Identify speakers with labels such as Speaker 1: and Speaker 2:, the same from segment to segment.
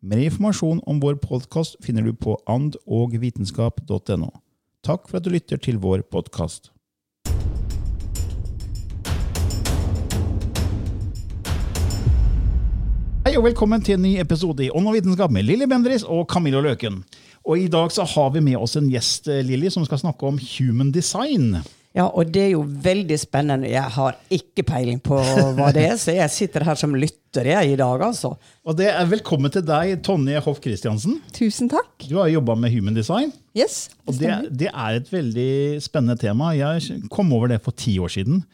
Speaker 1: Mer informasjon om vår podkast finner du på andogvitenskap.no. Takk for at du lytter til vår podkast. Hei og velkommen til en ny episode i Ånd og vitenskap med Lilly Bendriss og Camillo Løken. Og I dag så har vi med oss en gjest Lilly, som skal snakke om human design.
Speaker 2: Ja, og det er jo veldig spennende. Jeg har ikke peiling på hva det er, så jeg sitter her som lytter jeg i dag, altså.
Speaker 1: Og det er velkommen til deg, Tonje Hoff Christiansen.
Speaker 3: Tusen takk.
Speaker 1: Du har jobba med human design.
Speaker 3: Yes,
Speaker 1: det og det, det, er et veldig spennende tema. Jeg kom over det for ti år siden.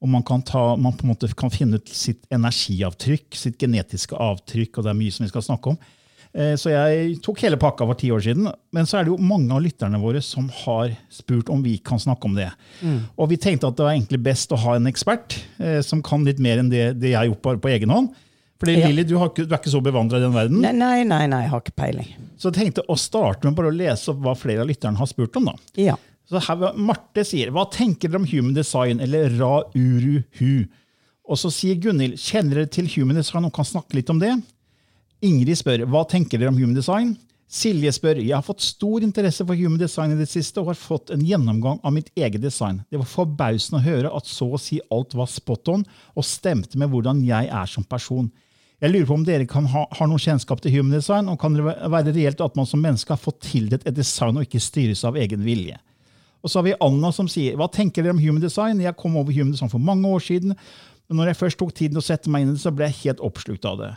Speaker 1: Og man kan, ta, man på en måte kan finne ut sitt energiavtrykk, sitt genetiske avtrykk, og det er mye som vi skal snakke om. Eh, så jeg tok hele pakka for ti år siden. Men så er det jo mange av lytterne våre som har spurt om vi kan snakke om det. Mm. Og vi tenkte at det var egentlig best å ha en ekspert eh, som kan litt mer enn det, det jeg har gjort på egen hånd. Fordi ja. Lili, du, du, er ikke så bevandra i den verden.
Speaker 2: Nei, nei, nei, nei, jeg har ikke peiling.
Speaker 1: Så jeg tenkte å starte med bare å lese opp hva flere av lytterne har spurt om. da.
Speaker 2: Ja.
Speaker 1: Så her, Marte sier hva tenker dere om human design, eller ra-uru-hu? Og så sier Gunhild kjenner dere til human design og kan snakke litt om det. Ingrid spør hva tenker dere om human design. Silje spør jeg har fått stor interesse for human design i det siste og har fått en gjennomgang av mitt eget design. Det var forbausende å høre at så å si alt var spot on og stemte med hvordan jeg er som person. Jeg lurer på om dere ha, har noen kjennskap til human design, og kan det være reelt at man som menneske har fått tildelt et design og ikke styres av egen vilje? Og så har vi Anna som sier hva tenker dere om human design? Jeg kom over human design for mange år siden, men når jeg først tok tiden å sette meg inn i det, så ble jeg helt oppslukt av det.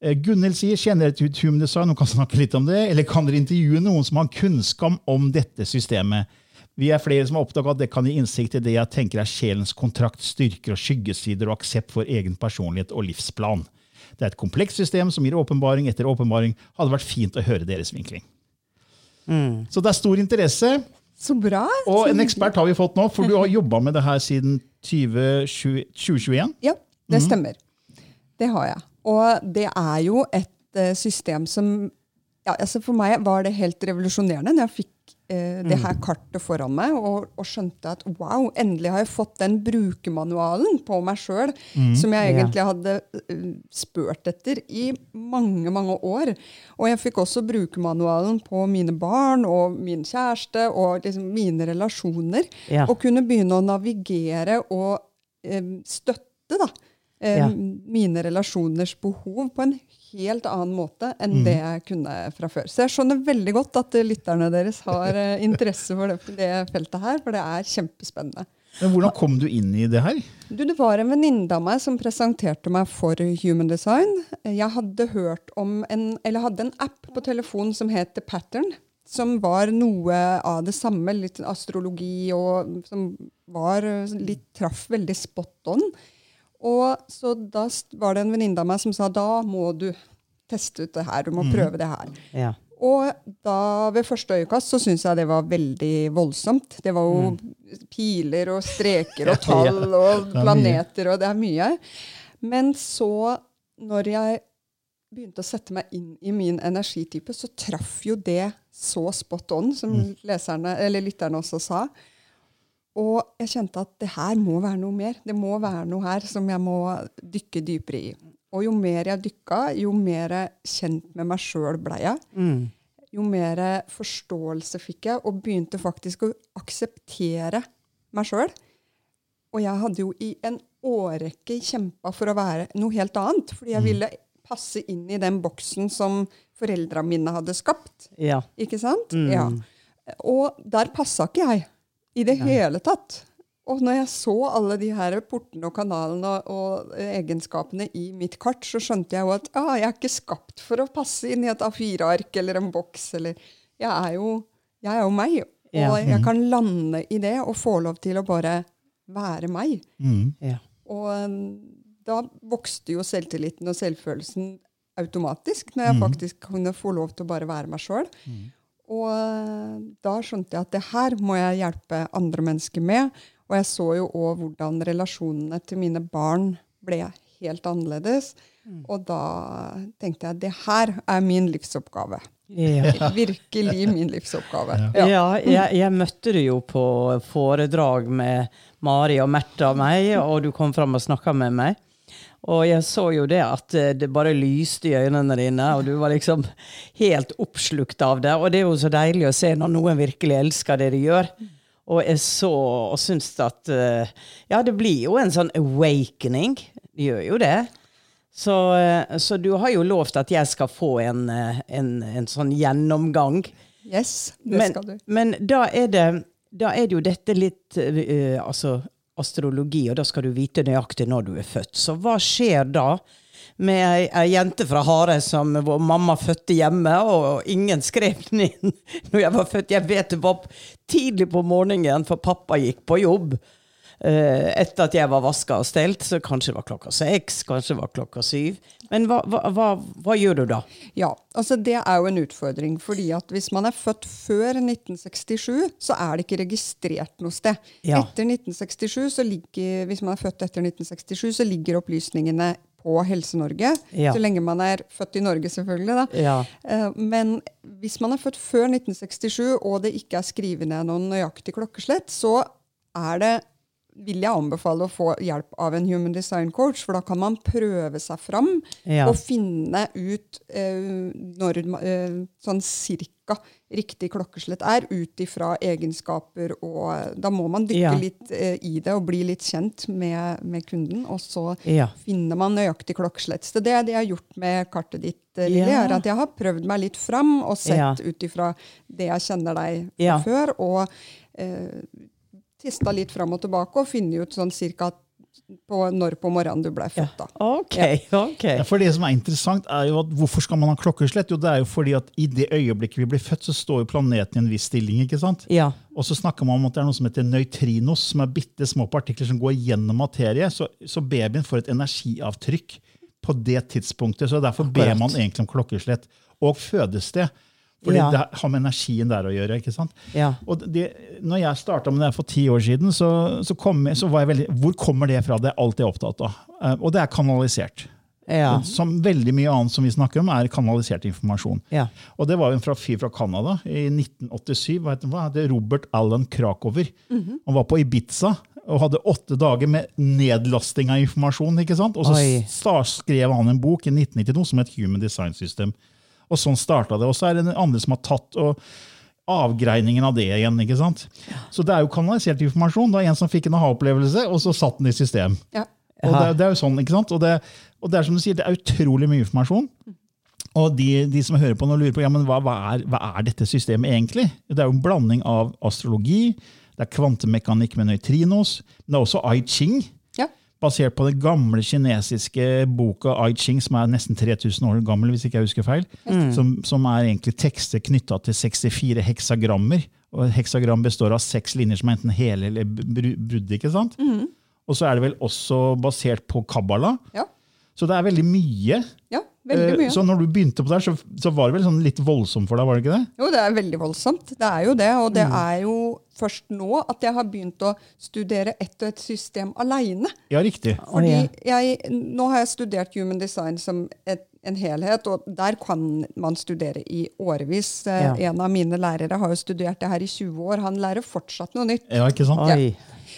Speaker 1: Eh, Gunhild sier kjenner dere til Human Design og kan snakke litt om det, eller kan dere intervjue noen som har kunnskap om dette systemet? Vi er flere som har oppdaget at det kan gi innsikt i det jeg tenker er sjelens kontrakt, styrker og skyggesider og aksept for egen personlighet og livsplan. Det er et komplekst system som gir åpenbaring etter åpenbaring. Hadde vært fint å høre deres vinkling. Mm. Så det er stor interesse.
Speaker 3: Så bra.
Speaker 1: Og en ekspert har vi fått nå, for du har jobba med det her siden 20, 2021?
Speaker 3: Ja, det mhm. stemmer. Mm. Det har jeg. Og det er jo et uh, system som ja, altså For meg var det helt revolusjonerende når jeg fikk eh, det her mm. kartet foran meg og, og, skjønte at wow, endelig har jeg fått den brukermanualen på meg sjøl mm, som jeg egentlig hadde uh, spurt etter i mange, mange år. Og jeg fikk også brukermanualen på mine barn og min kjæreste og liksom mine relasjoner. Ja. Og kunne begynne å navigere og støtte da, eh, ja. mine relasjoners behov på en helt annen måte enn mm. det jeg kunne fra før. Så jeg skjønner veldig godt at lytterne deres har eh, interesse for det, det, feltet her, for det er kjempespennende.
Speaker 1: Men Hvordan kom du inn i det her?
Speaker 3: Du, det var en venninne av meg som presenterte meg for Human Design. Jeg hadde hørt om en, eller hadde en app på telefonen som het The Pattern. Som var noe av det samme, litt astrologi, og som var litt traff veldig spot on. Og så da var det en venninne av meg som sa da må du teste ut det her. Du må mm. prøve det her.
Speaker 2: Ja.
Speaker 3: Og da ved første øyekast så syntes jeg det var veldig voldsomt. Det var jo mm. piler og streker og tall og planeter, og det er mye. Men så, når jeg begynte å sette meg inn i min energitype, så traff jo det så spot on, som mm. leserne, eller lytterne også sa. Og jeg kjente at det her må være noe mer. Det må være noe her som jeg må dykke dypere i. Og jo mer jeg dykka, jo mer kjent med meg sjøl blei jeg. Jo mer forståelse fikk jeg, og begynte faktisk å akseptere meg sjøl. Og jeg hadde jo i en årrekke kjempa for å være noe helt annet. Fordi jeg ville passe inn i den boksen som foreldra mine hadde skapt.
Speaker 2: Ja.
Speaker 3: Ikke sant? Ja. Og der passa ikke jeg i det hele tatt. Og når jeg så alle de her portene og kanalene og, og egenskapene i mitt kart, så skjønte jeg jo at ah, jeg er ikke skapt for å passe inn i et A4-ark eller en boks. Eller, jeg, er jo, jeg er jo meg. Og
Speaker 2: Ja.
Speaker 3: jeg kan lande i det og få lov til å bare være meg.
Speaker 2: Ja.
Speaker 3: Og um, da vokste jo selvtilliten og selvfølelsen automatisk, når jeg faktisk kunne få lov til å bare være meg sjøl. Og uh, da skjønte jeg at det her må jeg hjelpe andre mennesker med. Og jeg så jo òg hvordan relasjonene til mine barn ble helt annerledes. Og da tenkte jeg det her er min livsoppgave.
Speaker 2: Ja.
Speaker 3: Virkelig min livsoppgave.
Speaker 2: Ja, jeg, jeg møtte du jo på foredrag med Mari og Märtha og meg, og du kom fram og snakka med meg. Og jeg så jo det at eh, det bare lyste i øynene dine, og du var liksom helt oppslukt av det. Og det er jo så deilig å se når noen virkelig elsker det de gjør. Og jeg så og syns at eh, Ja, det blir jo en sånn awakening. Det gjør jo det. Så, eh, så du har jo lovt at jeg skal få en, en, en sånn gjennomgang.
Speaker 3: Yes, det
Speaker 2: Men,
Speaker 3: skal du.
Speaker 2: men da, er det, da er det jo dette litt uh, altså astrologi, og da skal du vite nøyaktig når du er født. Så hva skjer da med ei, jente fra Hare som vår mamma fødte hjemme, og ingen skrev den inn når jeg var født? Jeg vet det var tidlig på morgenen, for pappa gikk på jobb. Eh, etter at jeg var vaska og stelt, så kanskje det var klokka seks, kanskje det var klokka syv. Men hva, hva, hva, hva gjør du da?
Speaker 3: Ja, altså det er jo en utfordring. fordi at hvis man er født før 1967, så er det ikke registrert noe sted.
Speaker 2: Ja.
Speaker 3: Etter 1967, så ligger, Hvis man er født etter 1967, så ligger opplysningene på Helse-Norge.
Speaker 2: Ja.
Speaker 3: Så lenge man er født i Norge, selvfølgelig.
Speaker 2: Ja.
Speaker 3: Eh, Men hvis man er født før 1967, og det ikke er skrevet ned noen nøyaktig klokkeslett, så er det vil jeg anbefale å få hjelp av en human design coach, for da kan man prøve seg fram
Speaker 2: Ja.
Speaker 3: og finne ut eh, når eh, sånn cirka riktig klokkeslett er, ut ifra egenskaper og Da må man dykke
Speaker 2: Ja.
Speaker 3: litt eh, i det og bli litt kjent med, med kunden, og så
Speaker 2: Ja.
Speaker 3: finner man nøyaktig klokkeslett. Så det er det jeg har gjort med kartet ditt, Lille, Lilly,
Speaker 2: Ja.
Speaker 3: er at jeg har prøvd meg litt fram og sett
Speaker 2: Ja.
Speaker 3: ut ifra det jeg kjenner deg fra før, og testa litt fram og tilbake og funnet ut sånn cirka på når på morgenen du ble født. da.
Speaker 2: Ok, ok.
Speaker 1: Ja, for det som er interessant er jo at Hvorfor skal man ha klokkeslett? Jo, det er jo fordi at I det øyeblikket vi blir født, så står jo planeten i en viss stilling. ikke sant?
Speaker 2: Ja.
Speaker 1: Og så snakker man om at det er noe som heter nøytrinos, som er bitte små partikler som går gjennom materie. Så, så babyen får et energiavtrykk på det tidspunktet. så Derfor ber man egentlig om klokkeslett. Og fødested. Fordi
Speaker 2: Ja.
Speaker 1: det har med energien der å gjøre. ikke sant?
Speaker 2: Ja.
Speaker 1: Og det, når jeg starta med det for ti år siden, så, så, kom, så var jeg veldig Hvor kommer det fra? Det er alt jeg er opptatt av. Eh, Og det er kanalisert.
Speaker 2: Ja.
Speaker 1: Som veldig mye annet som vi snakker om, er kanalisert informasjon.
Speaker 2: Ja.
Speaker 1: Og det var en fra fyr fra Canada i 1987. Hva heter det? Robert Allen Krakover. Han var på Ibiza og hadde åtte dager med nedlasting av informasjon. ikke sant? Og så skrev han en bok i 1992 som het Human Design System. Og sånn starta det. Og så er det andre som har tatt og avgreiningen av det igjen. ikke sant? Så det er jo kanalisert informasjon. Det er en som fikk en aha-opplevelse, og så satt den i system.
Speaker 3: Ja.
Speaker 1: Og det, er- det er jo sånn, ikke sant? Og det, og det er som du sier, det er utrolig mye informasjon. Og de, de som hører på nå lurer på ja, men hva, hva, er, hva er dette systemet egentlig? Det er jo en blanding av astrologi, det er kvantemekanikk med nøytrinos, men det er også I Ching. Basert på den gamle kinesiske boka I Ching, som er nesten 3000 år gammel, hvis ikke jeg husker feil, som, som er egentlig tekster knytta til 64 heksagrammer. Og et heksagram består av seks linjer som er enten hele eller br- brudd. ikke sant? Og så er det vel også basert på kabbala.
Speaker 3: Ja.
Speaker 1: Så det er veldig mye.
Speaker 3: ja, veldig
Speaker 1: Eh,
Speaker 3: mye.
Speaker 1: Så når du begynte på det, så, så var det vel sånn litt voldsomt for deg? var det ikke det?
Speaker 3: Jo, det er veldig voldsomt. Det er jo det. Og
Speaker 2: Mm.
Speaker 3: det er jo først nå at jeg har begynt å studere ett og ett system aleine.
Speaker 1: Ja, riktig.
Speaker 3: Fordi jeg, nå har jeg studert human design som et, en helhet, og der kan man studere i årevis. Eh,
Speaker 2: Ja.
Speaker 3: En av mine lærere har jo studert det her i 20 år. Han lærer fortsatt noe nytt.
Speaker 1: Ja, ikke sant?
Speaker 2: Ja.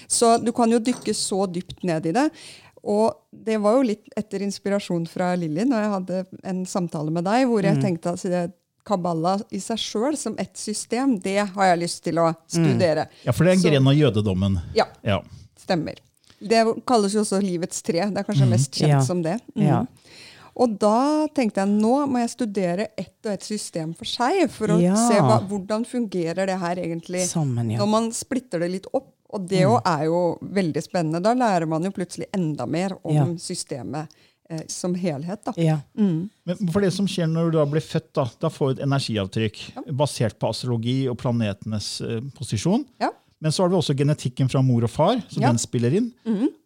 Speaker 3: Så du kan jo dykke så dypt ned i det. Og det var jo litt etter inspirasjon fra Lilly når jeg hadde en samtale med deg, hvor jeg tenkte at det- Kabbala i seg sjøl som et system, det har jeg lyst til å studere.
Speaker 1: Ja, for det er en gren av jødedommen.
Speaker 3: Ja,
Speaker 1: Ja.
Speaker 3: stemmer. Det kalles jo også livets tre. Det er kanskje mest kjent
Speaker 2: Ja.
Speaker 3: som det. Mm.
Speaker 2: Ja.
Speaker 3: Og da tenkte jeg nå må jeg studere ett og ett system for seg, for å
Speaker 2: Ja.
Speaker 3: se hva, hvordan fungerer det her egentlig
Speaker 2: Sammen, ja.
Speaker 3: når man splitter det litt opp. Og det
Speaker 2: Mm.
Speaker 3: er jo veldig spennende. Da lærer man jo plutselig enda mer om
Speaker 2: Ja.
Speaker 3: systemet eh, som helhet. da.
Speaker 2: Ja.
Speaker 1: Men for det som skjer når du da blir født, da, da får du et energiavtrykk basert på astrologi og planetenes eh, posisjon.
Speaker 3: Ja.
Speaker 1: Men så har vi også genetikken fra mor og far, som
Speaker 3: Ja.
Speaker 1: den spiller inn.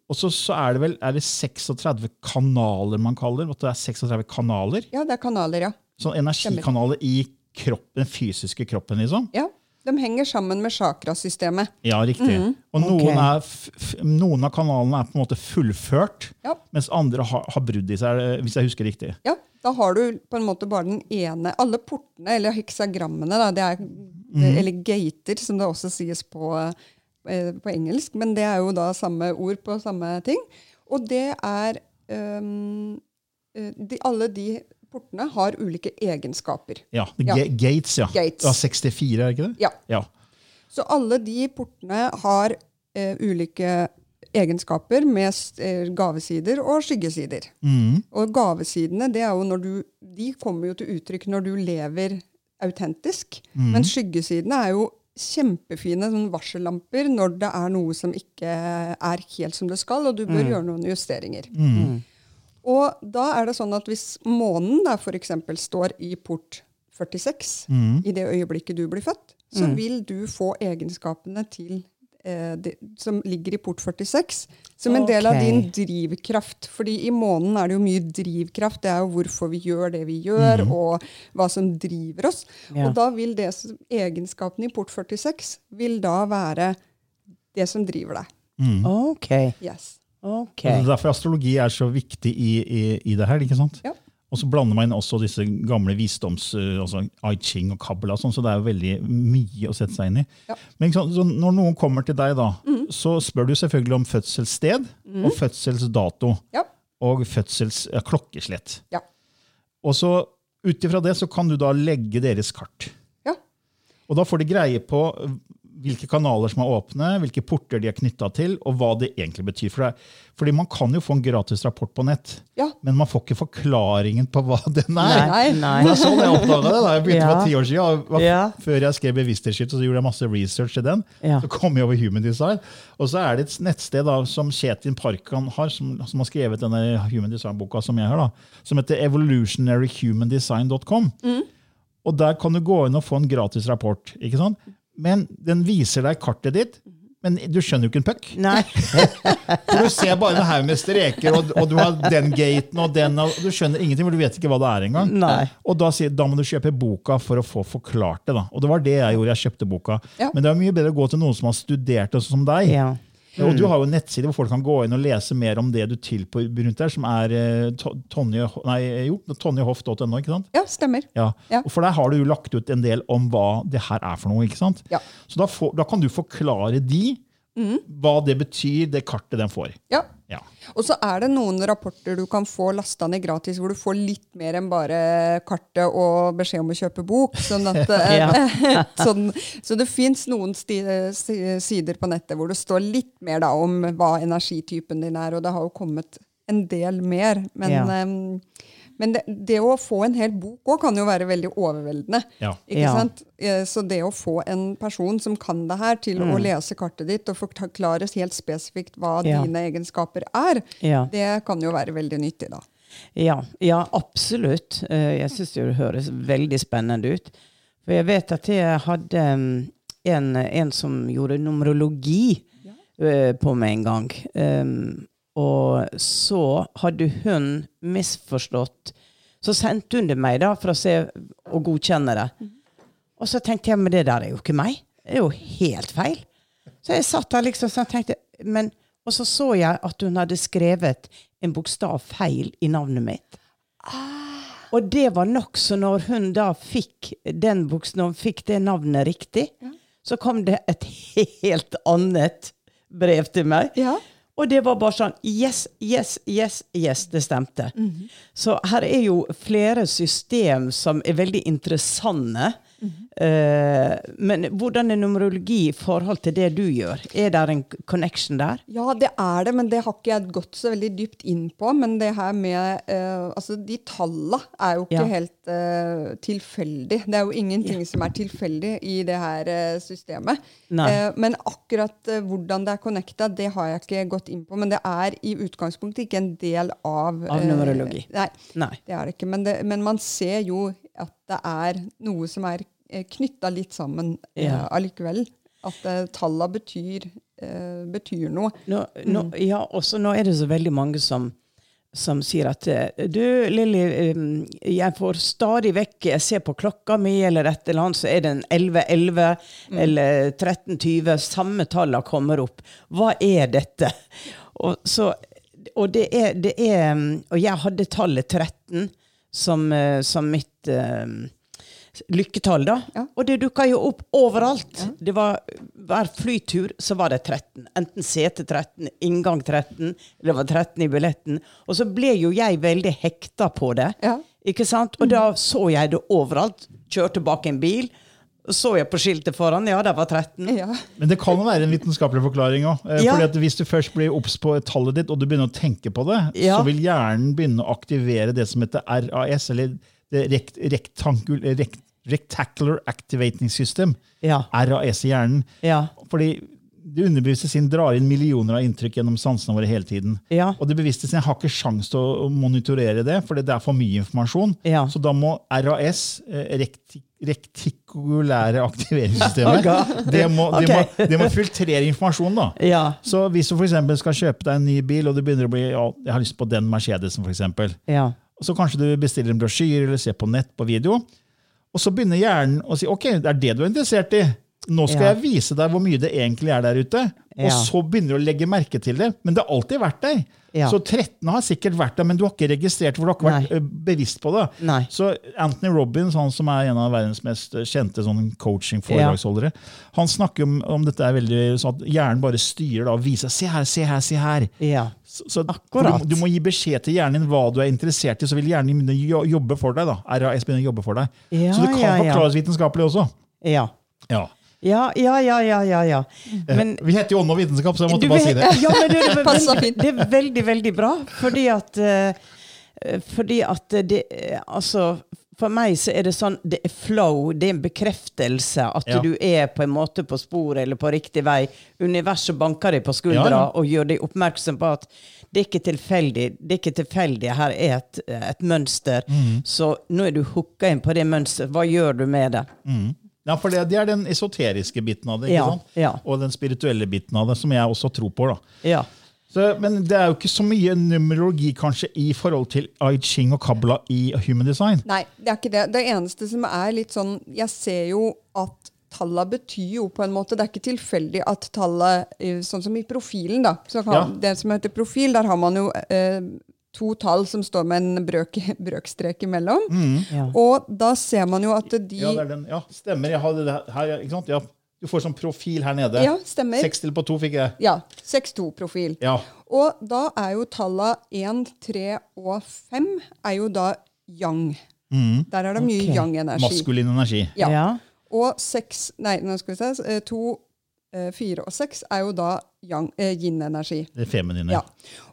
Speaker 1: Og så, så er det vel er det 36 kanaler man kaller at det er 36 kanaler.
Speaker 3: ja, det er kanaler, ja.
Speaker 1: Sånn energikanaler i kroppen, den fysiske kroppen, liksom.
Speaker 3: ja. De henger sammen med chakrasystemet.
Speaker 1: Ja, riktig. Og noen,
Speaker 2: okay.
Speaker 1: er, f f noen av kanalene er på en måte fullført,
Speaker 3: Ja.
Speaker 1: mens andre har, har brudd i seg, hvis jeg husker riktig.
Speaker 3: Ja, da har du på en måte bare den ene Alle portene, eller heksagrammene, da, det er, det, eller gater, som det også sies på, eh, på engelsk, men det er jo da samme ord på samme ting. Og det er ehm, eh, de, Alle de portene har ulike egenskaper.
Speaker 1: Ja,
Speaker 3: Ja.
Speaker 1: Gates, ja.
Speaker 3: Gates.
Speaker 1: var 64, er det ikke det?
Speaker 3: Ja.
Speaker 1: Ja.
Speaker 3: Så alle de portene har eh, ulike egenskaper med eh, gavesider og skyggesider.
Speaker 1: Mm.
Speaker 3: Og gavesidene det er jo når du, de kommer jo til uttrykk når du lever autentisk. Men skyggesidene er jo kjempefine sånn varsellamper når det er noe som ikke er helt som det skal, og du bør gjøre noen justeringer. Og da er det sånn at hvis månen da f.eks. står i port 46 i det øyeblikket du blir født, så vil du få egenskapene til eh, det, som ligger i port 46, som en del av din drivkraft. Fordi i månen er det jo mye drivkraft. Det er jo hvorfor vi gjør det vi gjør, og hva som driver oss.
Speaker 2: Ja.
Speaker 3: Og da vil det som, egenskapene i port 46 vil da være det som driver deg.
Speaker 2: Ok.
Speaker 3: Yes.
Speaker 2: Ok.
Speaker 1: Og det er Derfor astrologi er så viktig i, i, i det her. ikke sant?
Speaker 3: Ja.
Speaker 1: Og så blander man inn også disse gamle visdoms, eh, altså I Ching og Kabbalah, sånn, så det er jo veldig mye å sette seg inn i.
Speaker 3: Ja.
Speaker 1: Men Når noen kommer til deg, da, så spør du selvfølgelig om fødselssted og fødselsdato.
Speaker 3: Ja.
Speaker 1: Og fødsels ja, klokkeslett. Og så ut ifra det så kan du da legge deres kart.
Speaker 3: Ja.
Speaker 1: Og da får de greie på hvilke kanaler som er åpne, hvilke porter de er knytta til, og hva det egentlig betyr. For deg. Fordi man kan jo få en gratis rapport på nett,
Speaker 3: Ja.
Speaker 1: men man får ikke forklaringen på hva den er.
Speaker 2: Nei.
Speaker 3: Nei.
Speaker 1: Det er sånn jeg oppdaga det. da. Jeg begynte
Speaker 2: Ja.
Speaker 1: for ti år siden. og
Speaker 2: Ja.
Speaker 1: Før jeg skrev Bevissthetsskift, så gjorde jeg masse research til den.
Speaker 2: Ja.
Speaker 1: Så kom jeg over Human Design. Og så er det et nettsted da, som Kjetin Parkan har, som, som har skrevet denne Human Design-boka som jeg har, da, som heter evolutionaryhumandesign.com.
Speaker 2: Mm.
Speaker 1: Og der kan du gå inn og få en gratis rapport. ikke sant? Men den viser deg kartet ditt, men du skjønner jo ikke en puck.
Speaker 2: Nei.
Speaker 1: For du ser bare en haug med streker, og, og du har den gaten og den, og du skjønner ingenting, for du vet ikke hva det er engang.
Speaker 2: Nei.
Speaker 1: Og da, da må du kjøpe boka for å få forklart det. da. Og det var det jeg gjorde, jeg kjøpte boka.
Speaker 3: Ja.
Speaker 1: Men det er mye bedre å gå til noen som har studert det, sånn som deg.
Speaker 2: Ja.
Speaker 1: Og du har jo en nettside hvor folk kan gå inn og lese mer om det du tilbyr rundt der, som er eh, Tonje, tonjehoff.no, ikke sant?
Speaker 3: Ja, stemmer.
Speaker 1: Ja.
Speaker 3: Ja.
Speaker 1: Og For der har du jo lagt ut en del om hva det her er for noe. ikke sant?
Speaker 3: Ja.
Speaker 1: Så da, får, da kan du forklare de hva det betyr, det kartet den får.
Speaker 3: Ja.
Speaker 1: Ja.
Speaker 3: Og så er det noen rapporter du kan få lasta ned gratis, hvor du får litt mer enn bare kartet og beskjed om å kjøpe bok. Sånn at, eh, sånn, så det fins noen sti, sider på nettet hvor det står litt mer da, om hva energitypen din er, og det har jo kommet en del mer. Men,
Speaker 2: Ja.
Speaker 3: eh, men det, det å få en hel bok òg kan jo være veldig overveldende.
Speaker 1: Ja.
Speaker 3: Ikke
Speaker 2: Ja.
Speaker 3: sant? Eh, Så det å få en person som kan det her, til å lese kartet ditt og forklare helt spesifikt hva
Speaker 2: Ja.
Speaker 3: dine egenskaper er,
Speaker 2: Ja.
Speaker 3: det kan jo være veldig nyttig, da.
Speaker 2: Ja, ja absolutt. Eh, Jeg syns det høres veldig spennende ut. For jeg vet at jeg hadde mm, en, en som gjorde numerologi eh, på meg en gang. Og så hadde hun misforstått Så sendte hun det meg da for å se og godkjenne det. Og så tenkte jeg men det der er jo ikke meg. Det er jo helt feil. Så jeg satt der liksom og tenkte men, Og så så jeg at hun hadde skrevet en bokstav feil i navnet mitt. Og det var nok, så når hun da fikk den og fikk det navnet riktig, så kom det et helt annet brev til meg.
Speaker 3: Ja.
Speaker 2: Og det var bare sånn Yes, yes, yes, yes, det stemte. Så her er jo flere system som er veldig interessante. Eh, men hvordan er numerologi i forhold til det du gjør? Er det en connection der?
Speaker 3: Ja, det er det, men det har ikke jeg gått så veldig dypt inn på. Men det her med uh, Altså, de talla er jo ikke
Speaker 2: Ja.
Speaker 3: helt uh, tilfeldig. Det er jo ingenting som er tilfeldig i det her uh, systemet. Men akkurat hvordan det er connecta, det har jeg ikke gått inn på. Men det er i utgangspunktet ikke en del av
Speaker 2: Av numerologi.
Speaker 3: Nei,
Speaker 2: Nei.
Speaker 3: det er det ikke. Men, det, men man ser jo at det er noe som er knytta litt sammen eh,
Speaker 2: Ja.
Speaker 3: allikevel. At uh, talla betyr, eh, betyr noe.
Speaker 2: Nå, nå, ja, også nå er det så veldig mange som, som sier at eh, Du, Lilly, eh, jeg får stadig vekk Jeg ser på klokka mi, eller et eller annet, så er det en 11.11 eller 13.20. Samme tallene kommer opp. Hva er dette? Og, så, og det er, det er mm, Og jeg hadde tallet 13 som, eh, som mitt eh, lykketall, da.
Speaker 3: Ja.
Speaker 2: Og det dukka jo opp overalt. Det var Hver flytur så var det 13. Enten sete 13, inngang 13, eller det var 13 i billetten. Og så ble jo jeg veldig hekta på det.
Speaker 3: Ja.
Speaker 2: Ikke sant? Og da så jeg det overalt. Kjørte bak en bil. Så jeg på skiltet foran, ja, der var 13.
Speaker 3: Ja.
Speaker 1: Men det kan jo være en vitenskapelig forklaring òg.
Speaker 2: Ja.
Speaker 1: Fordi at hvis du først blir obs på tallet ditt, og du begynner å tenke på det,
Speaker 2: Ja.
Speaker 1: så vil hjernen begynne å aktivere det som heter RAS, eller det rekt, rektangul, rekt, Rectacular Activating System.
Speaker 2: Ja.
Speaker 1: RAS i hjernen.
Speaker 2: Ja.
Speaker 1: Fordi det underbevisste sin drar inn millioner av inntrykk gjennom sansene våre hele tiden.
Speaker 2: Ja.
Speaker 1: Og det bevisste sin har ikke sjans til å monitorere det, for det er for mye informasjon.
Speaker 2: Ja.
Speaker 1: Så da må RAS, eh, rektikulære aktiveringssystemet, det, må, det, må, det må filtrere informasjonen. da.
Speaker 2: Ja.
Speaker 1: Så hvis du for skal kjøpe deg en ny bil, og du begynner å bli, ja, jeg har lyst på den Mercedesen, for eksempel.
Speaker 2: Ja.
Speaker 1: så kanskje du bestiller en brosjyre eller ser på nett på video. Og så begynner hjernen å si ok, det er det du er interessert i. Nå skal
Speaker 2: Ja.
Speaker 1: jeg vise deg hvor mye det egentlig er der ute. Og
Speaker 2: Ja.
Speaker 1: så begynner du å legge merke til det. Men det har alltid vært der.
Speaker 2: Ja.
Speaker 1: Så 13 har sikkert vært der, men du har ikke registrert for du har ikke vært
Speaker 2: Nei.
Speaker 1: ø, bevisst på det.
Speaker 2: Nei.
Speaker 1: Så Anthony Robbins, han som er en av verdens mest kjente sånn coaching-foredragsholdere, han snakker om, om dette er veldig sånn at hjernen bare styrer da, og viser se her, se her, se her.
Speaker 2: ja.
Speaker 1: Så, så
Speaker 2: Akkurat.
Speaker 1: Du, du må gi beskjed til hjernen din hva du er interessert i, så vil hjernen begynne jobbe for deg. da. RAS begynner å jobbe for deg.
Speaker 2: Ja,
Speaker 1: så det kan
Speaker 2: ja.
Speaker 1: forklares vitenskapelig også.
Speaker 2: Ja.
Speaker 1: Ja.
Speaker 2: Ja, ja, ja, ja, ja. ja. Men
Speaker 1: Vi heter jo Ånd og vitenskap, så jeg måtte bare si det.
Speaker 2: Ja, men det, det, veldig, det er veldig, veldig bra. Fordi at eh, Fordi at det eh, Altså, for meg så er det sånn Det er flow, det er en bekreftelse at
Speaker 1: Ja.
Speaker 2: du er på en måte på sporet eller på riktig vei. Universet banker deg på skuldra
Speaker 1: Ja, ja.
Speaker 2: og gjør deg oppmerksom på at det er ikke tilfeldig. Det er ikke tilfeldig. Her er et, et mønster.
Speaker 1: Mm.
Speaker 2: Så nå er du hooka inn på det mønsteret. Hva gjør du med det?
Speaker 1: Ja, for det, det er den esoteriske biten av det, ikke
Speaker 2: Ja,
Speaker 1: sant?
Speaker 2: ja.
Speaker 1: og den spirituelle biten av det, som jeg også tror på. da.
Speaker 2: Ja.
Speaker 1: Så, men det er jo ikke så mye numerologi kanskje i forhold til I Ching og Kabla i Human Design.
Speaker 3: Nei, det er ikke det. Det eneste som er litt sånn Jeg ser jo at talla betyr jo på en måte Det er ikke tilfeldig at tallet eh, Sånn som i profilen, da. Så kan,
Speaker 1: Ja.
Speaker 3: Det som heter profil, der har man jo eh, to tall som står med en brøk, brøkstrek imellom.
Speaker 2: Ja.
Speaker 3: Og da ser man jo at de
Speaker 1: Ja, det den. ja, stemmer. Jeg hadde det her, ikke sant? Ja, du får sånn profil her nede.
Speaker 3: Ja, stemmer.
Speaker 1: Seks til på to fikk jeg.
Speaker 3: Ja, 6-2-profil.
Speaker 1: Ja.
Speaker 3: Og da er jo talla 1, 3 og 5 er jo da yang. Der er det mye
Speaker 2: okay.
Speaker 3: yang-energi.
Speaker 1: Maskulin energi.
Speaker 3: Ja.
Speaker 2: ja.
Speaker 3: Og 6 Nei, nå skal vi se. 2, 4 og 6 er jo da eh, yin-energi.
Speaker 1: Det feminine.
Speaker 3: Ja.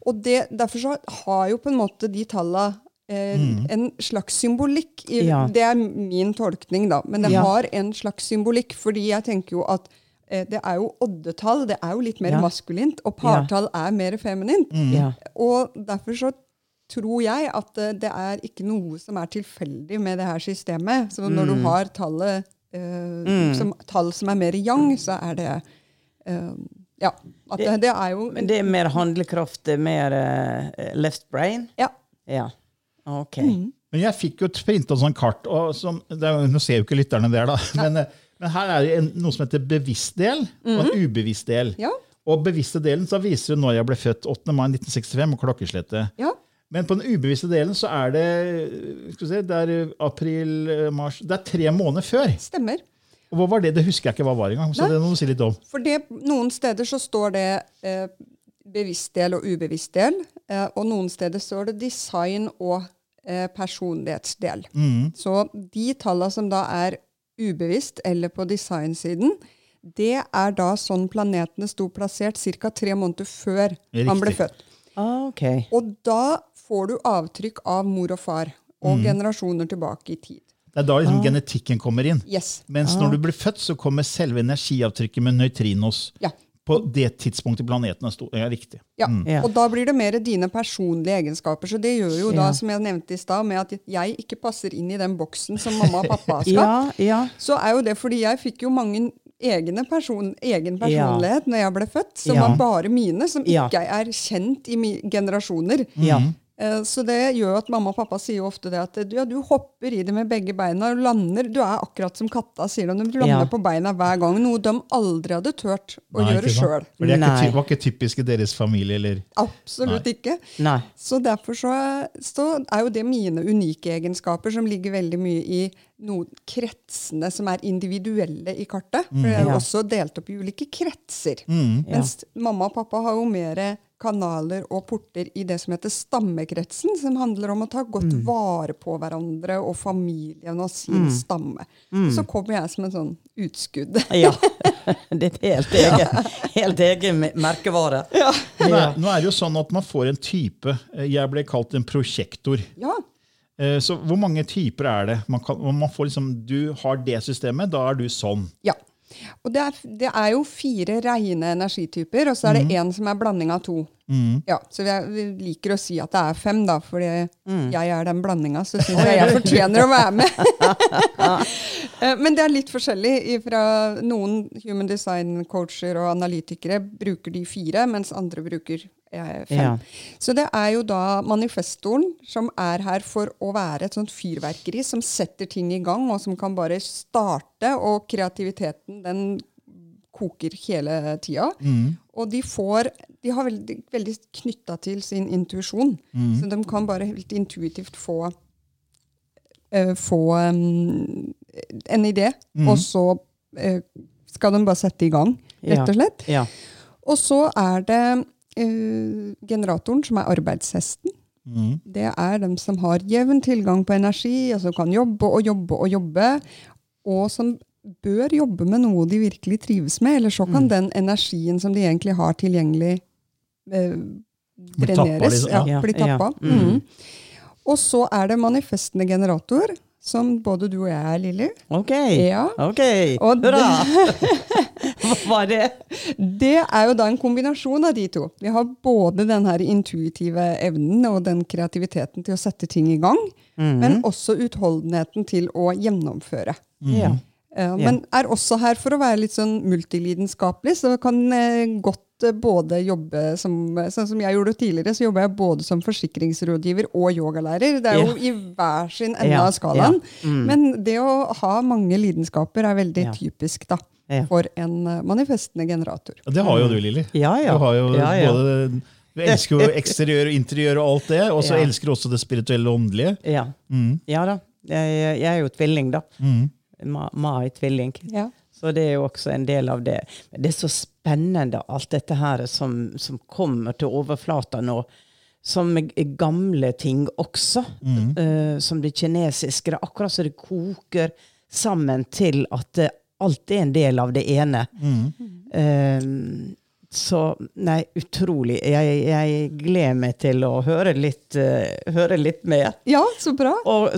Speaker 3: Og det, derfor så har jo på en måte de talla eh, en slags symbolikk. I,
Speaker 2: Ja.
Speaker 3: Det er min tolkning, da. Men det
Speaker 2: Ja.
Speaker 3: har en slags symbolikk, fordi jeg tenker jo at eh, det er jo oddetall. Det er jo litt mer
Speaker 2: Ja.
Speaker 3: maskulint, og partall er mer feminint.
Speaker 2: ja.
Speaker 3: Og derfor så tror jeg at eh, det er ikke noe som er tilfeldig med det her systemet. Så når du har tallet, eh, som, tall som er mer yang, så er det eh, Ja. At det, det er jo
Speaker 2: Men det er mer handlekraft, er mer uh, left brain?
Speaker 3: Ja.
Speaker 2: Ja. Ok.
Speaker 1: Men jeg fikk jo printa sånn kart, og som, det er, nå ser jo ikke lytterne der, da. Men, eh, men her er det en, noe som heter bevisst del og en ubevisst del.
Speaker 3: Ja.
Speaker 1: Og bevisste delen så viser det når jeg ble født, 8. mai 1965, og klokkeslettet.
Speaker 3: Ja.
Speaker 1: Men på den ubevisste delen så er det skal vi se, det er april, eh, mars Det er tre måneder før.
Speaker 3: Stemmer.
Speaker 1: Og hva var det? Det husker jeg ikke hva var engang. Så
Speaker 3: Nei.
Speaker 1: det må du si litt om.
Speaker 3: For det, noen steder så står det eh, bevisst del og ubevisst del, eh, og noen steder står det design og eh, personlighetsdel. Så de tallene som da er ubevisst eller på designsiden, det er da sånn planetene sto plassert ca. tre måneder før han ble født.
Speaker 2: Ah, okay.
Speaker 3: Og da får du avtrykk av mor og far, og generasjoner tilbake i tid.
Speaker 1: Det er da liksom genetikken kommer inn.
Speaker 3: Yes.
Speaker 1: Mens når du blir født, så kommer selve energiavtrykket med nøytrinos.
Speaker 3: Ja.
Speaker 1: På det tidspunktet planeten er stor. Ja, riktig.
Speaker 3: Ja.
Speaker 2: Ja.
Speaker 3: Og da blir det mer dine personlige egenskaper. Så det gjør jo da,
Speaker 2: Ja.
Speaker 3: som jeg nevnte i stad, med at jeg ikke passer inn i den boksen som mamma og pappa.
Speaker 2: Ja, ja.
Speaker 3: Så er jo det fordi jeg fikk jo mange egne person, egen
Speaker 2: Ja.
Speaker 3: personlighet når jeg ble født, som
Speaker 2: Ja.
Speaker 3: var bare mine, som
Speaker 2: Ja.
Speaker 3: ikke er kjent i mi generasjoner.
Speaker 2: ja.
Speaker 3: Eh, Så det gjør at mamma og pappa sier jo ofte det at du, ja, du hopper i det med begge beina og lander. Du er akkurat som katta, sier de. Du lander
Speaker 2: Ja.
Speaker 3: på beina hver gang. Noe de aldri hadde turt å
Speaker 1: Nei,
Speaker 3: gjøre sjøl.
Speaker 1: For det er ikke, var ikke typisk i deres familie, eller?
Speaker 3: Absolutt ikke.
Speaker 2: Nei.
Speaker 3: Så derfor så er, så er jo det mine unike egenskaper, som ligger veldig mye i noen kretsene som er individuelle i kartet. For det er jo også delt opp i ulike kretser. Mens mamma og pappa har jo mer kanaler og porter i det som heter stammekretsen, som handler om å ta godt vare på hverandre og familien og sin stamme. Så kommer jeg som en sånn utskudd.
Speaker 2: Ja. Det er helt egen, helt egen merkevare. Ja.
Speaker 1: Nå er, nå er det jo sånn at man får en type. eh, Jeg ble kalt en prosjektor.
Speaker 3: Ja,
Speaker 1: Eh, Så hvor mange typer er det? Man kan, man får liksom, du har det systemet, da er du sånn.
Speaker 3: Ja. Og det er, det er jo fire rene energityper, og så er det én som er blanding av to. Ja, så vi, er, vi liker å si at det er fem, da, fordi jeg er den blandinga, så syns jeg jeg fortjener å være med. Eh, Men det er litt forskjellig. Fra noen human design-coacher og analytikere bruker de fire, mens andre bruker eh, fem.
Speaker 2: Ja.
Speaker 3: Så det er jo da manifestoren som er her for å være et sånt fyrverkeri som setter ting i gang, og som kan bare starte, og kreativiteten den koker hele tida. Og de får De har veldig, veldig knytta til sin intuisjon, så de kan bare helt intuitivt få uh, få um, en idé, og så uh, skal de bare sette i gang, rett og slett.
Speaker 2: Ja.
Speaker 3: Og så er det uh, generatoren, som er arbeidshesten. Det er dem som har jevn tilgang på energi, og som kan jobbe og jobbe og jobbe, og som bør jobbe med noe de virkelig trives med, eller så kan den energien som de egentlig har tilgjengelig, eh,
Speaker 1: Bli tappa,
Speaker 3: dreneres.
Speaker 1: liksom,
Speaker 3: ja.
Speaker 2: ja.
Speaker 3: bli
Speaker 2: Ja,
Speaker 3: tappa.
Speaker 2: mm.
Speaker 3: Mhm. Og så er det manifestende generator, som både du og jeg er, Lilly.
Speaker 2: Ok.
Speaker 3: Ja.
Speaker 2: Ok.
Speaker 3: Og
Speaker 2: Hurra! Hva var det?
Speaker 3: Det er jo da en kombinasjon av de to. Vi har både den her intuitive evnen og den kreativiteten til å sette ting i gang, men også utholdenheten til å gjennomføre.
Speaker 2: Ja.
Speaker 3: Eh, Men er også her for å være litt sånn multilidenskapelig, så kan eh, godt eh, både jobbe som Sånn som jeg gjorde tidligere, så jobber jeg både som forsikringsrådgiver og yogalærer. Det er jo i hver sin ende
Speaker 2: Ja,
Speaker 3: av skalaen.
Speaker 2: ja. Mm.
Speaker 3: Men det å ha mange lidenskaper er veldig
Speaker 2: Ja.
Speaker 3: typisk da,
Speaker 2: Ja.
Speaker 3: for en manifestende generator.
Speaker 1: Det har jo du, Lilly.
Speaker 2: Ja, ja.
Speaker 1: Du har jo
Speaker 2: Ja, ja.
Speaker 1: både du elsker jo eksteriør og interiør og alt det, og så
Speaker 2: Ja.
Speaker 1: elsker du også det spirituelle og åndelige.
Speaker 2: Ja. ja da. Jeg, jeg er jo tvilling, da. Ma, ma er tvilling.
Speaker 3: Ja.
Speaker 2: Så det er jo også en del av det. Det er så spennende, alt dette her som, som kommer til overflata nå. Som er gamle ting også. eh, som det kinesiske. Det er akkurat som det koker sammen til at eh, alt er en del av det ene. Eh, så nei, utrolig. Jeg, jeg gleder meg til å høre litt, uh, høre litt mer.
Speaker 3: ja, så bra.
Speaker 2: Og,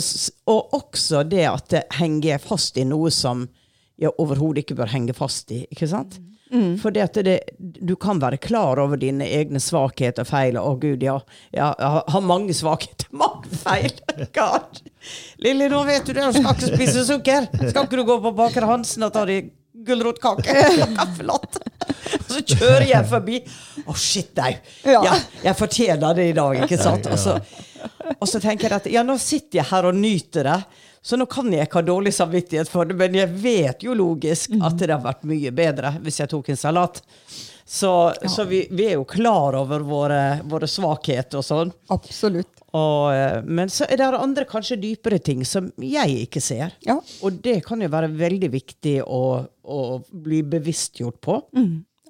Speaker 2: og også det at det henger fast i noe som jeg overhodet ikke bør henge fast i. ikke sant? For det at det, du kan være klar over dine egne svakheter og feil. Å, gud, ja. Jeg har- har mange svakheter. Mange feil. God. Lille, nå vet du det. Du skal ikke spise sukker. Skal ikke du gå på Baker Hansen og ta deg gulrotkake? Kaffelatte. Og så kjører jeg forbi. Å, shit, nei.
Speaker 3: Ja.
Speaker 2: Ja, jeg fortjener det i dag, ikke sant? Og så, og så tenker jeg at ja, nå sitter jeg her og nyter det. Så nå kan jeg ikke ha dårlig samvittighet for det, men jeg vet jo logisk at det har vært mye bedre hvis jeg tok en salat. Så, så vi, vi er jo klar over våre, våre svakheter og sånn.
Speaker 3: Absolutt.
Speaker 2: Og, eh, men så er det andre kanskje dypere ting som jeg ikke ser.
Speaker 3: Ja.
Speaker 2: Og det kan jo være veldig viktig å, å bli bevisstgjort på.